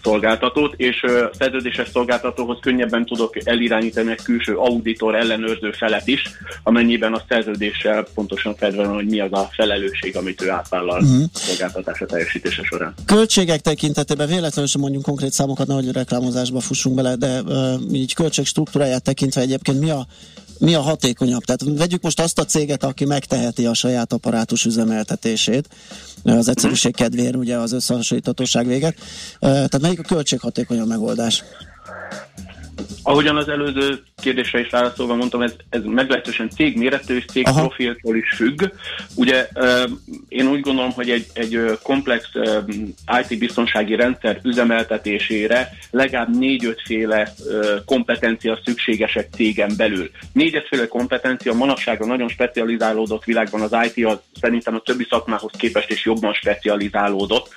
szolgáltatót, és szerződéses szolgáltatóhoz könnyebben tudok elirányítani egy külső auditor ellenőrző felet is, amennyiben a szerződéssel pontosan fedve van, hogy mi az a felelősség, amit ő átvállal Mhm. a szolgáltatása teljesítése során. Költségek tekintetében véletlenül sem mondjunk konkrét számokat, nehogy reklámozásba fussunk bele, de uh, így költség struktúráját tekintve egyébként mi a, mi a hatékonyabb? Tehát vegyük most azt a céget, aki megteheti a saját apparátus üzemeltetését, az egyszerűség kedvéért, ugye az összehasonlíthatóság véget. Tehát melyik a költséghatékonyabb megoldás? Ahogyan az előző kérdésre is válaszolva mondtam, ez, ez meglehetősen cégméretű és cég profiltól is függ. Ugye én úgy gondolom, hogy egy, egy komplex IT biztonsági rendszer üzemeltetésére legalább négy-ötféle ö, kompetencia szükségesek cégen belül. Négy-ötféle kompetencia manapság a nagyon specializálódott világban az IT az szerintem a többi szakmához képest is jobban specializálódott.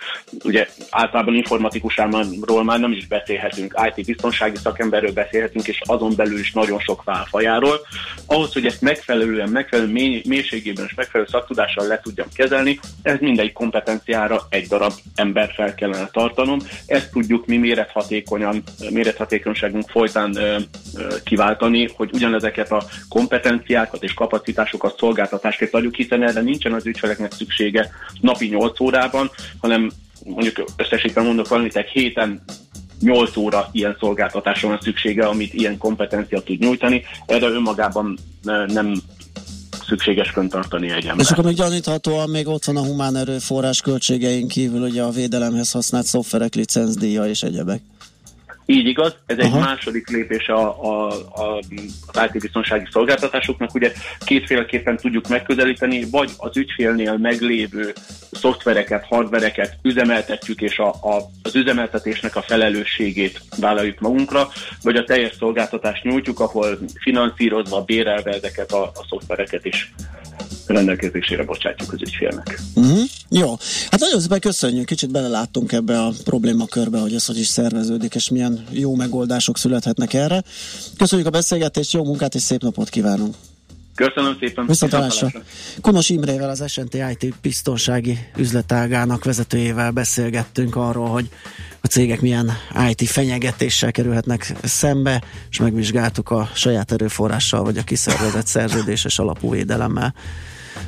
Ugye általában informatikusról már nem is beszélhetünk, IT biztonsági szakemberről beszélhetünk, és azon belül is nagyon sok válfajáról. Ahhoz, hogy ezt megfelelően, megfelelő mély, mélységében és megfelelő szaktudással le tudjam kezelni, ez mindegyik kompetenciára egy darab ember fel kellene tartanom. Ezt tudjuk mi mérethatékonyan, mérethatékonyságunk folytán ö, ö, kiváltani, hogy ugyanezeket a kompetenciákat és kapacitásokat szolgáltatásként adjuk, hiszen erre nincsen az ügyfeleknek szüksége napi 8 órában, hanem mondjuk összesítve mondok valamit, egy héten 8 óra ilyen szolgáltatásra van szüksége, amit ilyen kompetencia tud nyújtani. Erre önmagában eh, nem szükséges föntartani egy És ember. akkor még gyaníthatóan még ott van a humán erőforrás költségeink kívül, ugye a védelemhez használt szoftverek licencdíja és egyebek. Így igaz, ez egy Aha. második lépés a, a, a, az IT biztonsági szolgáltatásoknak. Ugye kétféleképpen tudjuk megközelíteni, vagy az ügyfélnél meglévő szoftvereket, hardvereket üzemeltetjük, és a, a, az üzemeltetésnek a felelősségét vállaljuk magunkra, vagy a teljes szolgáltatást nyújtjuk, ahol finanszírozva, bérelve ezeket a, a szoftvereket is rendelkezésére bocsátjuk az ügyfélnek. Uh-huh. Jó, hát nagyon szépen köszönjük, kicsit beleláttunk ebbe a problémakörbe, hogy ez hogy is szerveződik, és milyen jó megoldások születhetnek erre. Köszönjük a beszélgetést, jó munkát és szép napot kívánunk! Köszönöm szépen! Viszontalásra! Kunos Imrével, az SNT IT biztonsági üzletágának vezetőjével beszélgettünk arról, hogy a cégek milyen IT fenyegetéssel kerülhetnek szembe, és megvizsgáltuk a saját erőforrással, vagy a kiszervezett szerződéses alapú védelemmel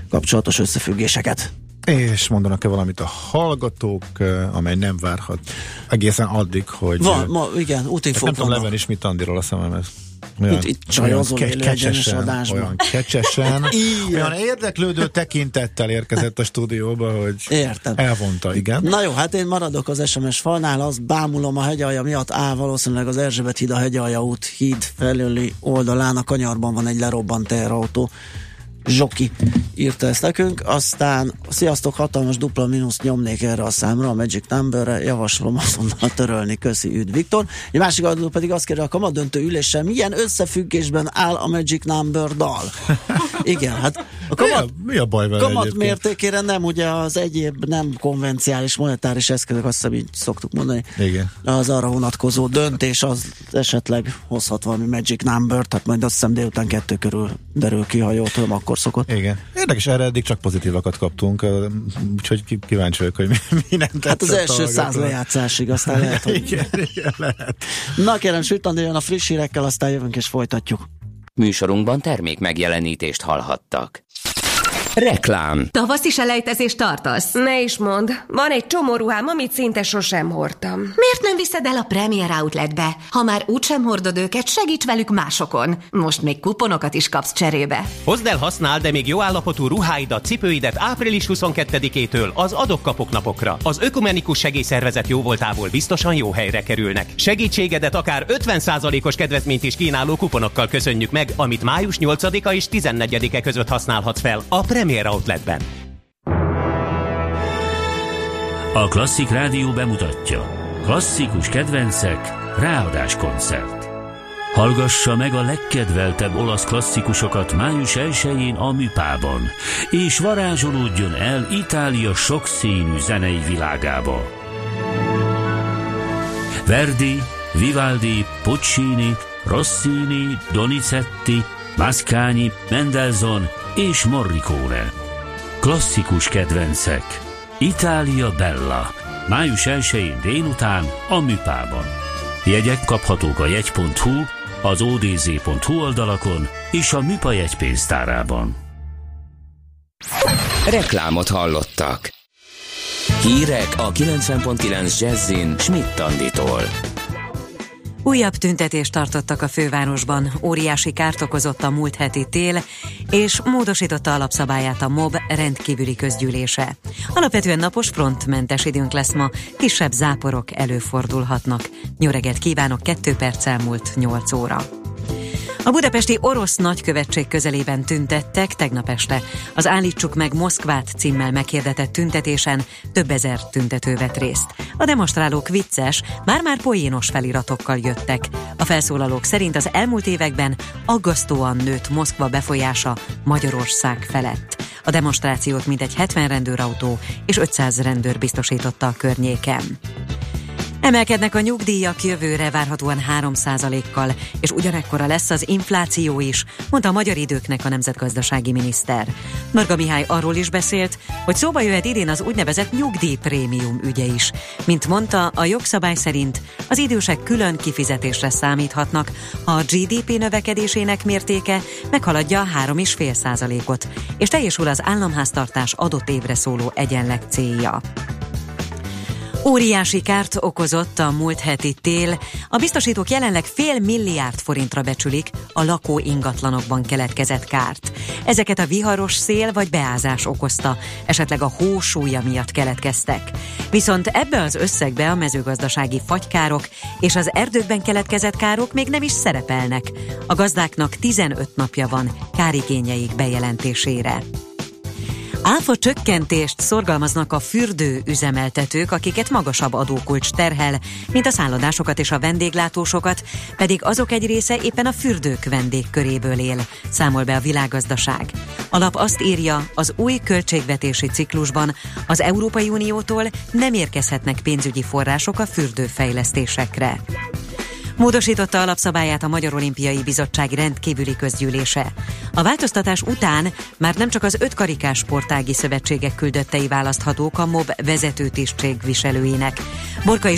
kapcsolatos összefüggéseket. És mondanak-e valamit a hallgatók, eh, amely nem várhat egészen addig, hogy... Van, ma, igen, útinfók nem tudom levenni is mit Andiról a szememhez. Itt- itt csajozol ke- kecsesen, olyan kecsesen, olyan érdeklődő tekintettel érkezett a stúdióba, hogy Értem. elvonta, igen. Na jó, hát én maradok az SMS falnál, azt bámulom a hegyalja miatt, á, valószínűleg az Erzsébet híd a hegyalja út híd felüli oldalán, a kanyarban van egy lerobbant teherautó. Zsoki írta ezt nekünk, aztán sziasztok, hatalmas dupla mínusz nyomnék erre a számra, a Magic Numberre, javaslom azonnal törölni, köszi üdv Viktor. Egy másik adó pedig azt kérdezi, a kamadöntő üléssel milyen összefüggésben áll a Magic Number dal? Igen, hát a Mi a, kamat, mi a baj vele kamat egyébként? mértékére nem ugye az egyéb nem konvenciális monetáris eszközök, azt hiszem így szoktuk mondani, Igen. az arra vonatkozó döntés az esetleg hozhat valami magic number, tehát majd azt hiszem délután kettő körül derül ki, ha jól tudom, akkor szokott. Igen. Érdekes, erre eddig csak pozitívakat kaptunk, úgyhogy kíváncsi vagyok, hogy mi, mi nem Hát az első száz lejátszásig, aztán lehet, hogy... igen, igen, lehet. Na kérem, jön a friss hírekkel, aztán jövünk és folytatjuk. Műsorunkban termék megjelenítést hallhattak. Reklám. Tavaszi selejtezést tartasz? Ne is mond, van egy csomó ruhám, amit szinte sosem hordtam. Miért nem viszed el a Premier Outletbe? Ha már úgysem hordod őket, segíts velük másokon. Most még kuponokat is kapsz cserébe. Hozd el, használd, de még jó állapotú ruháidat, cipőidet április 22-től az adok-kapok napokra. Az Ökumenikus Segélyszervezet jóvoltából biztosan jó helyre kerülnek. Segítségedet akár 50%-os kedvezményt is kínáló kuponokkal köszönjük meg, amit május 8-a és 14-e között használhatsz fel a Premier Outletben. A Klasszik Rádió bemutatja. Klasszikus kedvencek, ráadás koncert. Hallgassa meg a legkedveltebb olasz klasszikusokat május 1-én a Műpában, és varázsolódjon el Itália sokszínű zenei világába. Verdi, Vivaldi, Puccini, Rossini, Donizetti, Mascagni, Mendelssohn és Morricone. Klasszikus kedvencek. Itália Bella. május 1-én délután a Műpában. Jegyek kaphatók a jegy.hu, az odz.hu oldalakon és a Műpa jegypénztárában. Reklámot hallottak. Hírek a 90.9 Jazzin Schmidt Tanditól. Újabb tüntetést tartottak a fővárosban, óriási kárt okozott a múlt heti tél, és módosította alapszabályát a MOB rendkívüli közgyűlése. Alapvetően napos frontmentes időnk lesz ma, kisebb záporok előfordulhatnak. Nyöreget kívánok, 2 perc elmúlt 8 óra. A budapesti orosz nagykövetség közelében tüntettek tegnap este. Az Állítsuk meg Moszkvát címmel meghirdetett tüntetésen több ezer tüntető vett részt. A demonstrálók vicces, már-már poénos feliratokkal jöttek. A felszólalók szerint az elmúlt években aggasztóan nőtt Moszkva befolyása Magyarország felett. A demonstrációt mintegy 70 rendőrautó és 500 rendőr biztosította a környéken. Emelkednek a nyugdíjak jövőre várhatóan 3%-kal, és ugyanekkora lesz az infláció is, mondta a magyar időknek a nemzetgazdasági miniszter. Marga Mihály arról is beszélt, hogy szóba jöhet idén az úgynevezett nyugdíjprémium ügye is. Mint mondta, a jogszabály szerint az idősek külön kifizetésre számíthatnak, ha a GDP növekedésének mértéke meghaladja a 3,5%-ot, és teljesül az államháztartás adott évre szóló egyenleg célja. Óriási kárt okozott a múlt heti tél. A biztosítók jelenleg fél milliárd forintra becsülik a lakó ingatlanokban keletkezett kárt. Ezeket a viharos szél vagy beázás okozta, esetleg a hó súlya miatt keletkeztek. Viszont ebbe az összegbe a mezőgazdasági fagykárok és az erdőkben keletkezett károk még nem is szerepelnek. A gazdáknak 15 napja van kárigényeik bejelentésére. Áfa csökkentést szorgalmaznak a fürdő üzemeltetők, akiket magasabb adókulcs terhel, mint a szállodásokat és a vendéglátósokat, pedig azok egy része éppen a fürdők vendégköréből él, számol be a világgazdaság. A lap azt írja, az új költségvetési ciklusban az Európai Uniótól nem érkezhetnek pénzügyi források a fürdőfejlesztésekre. Módosította alapszabályát a Magyar Olimpiai Bizottság rendkívüli közgyűlése. A változtatás után már nem csak az öt karikás sportági szövetségek küldöttei választhatók a MOB vezető tisztségviselőinek. Borkai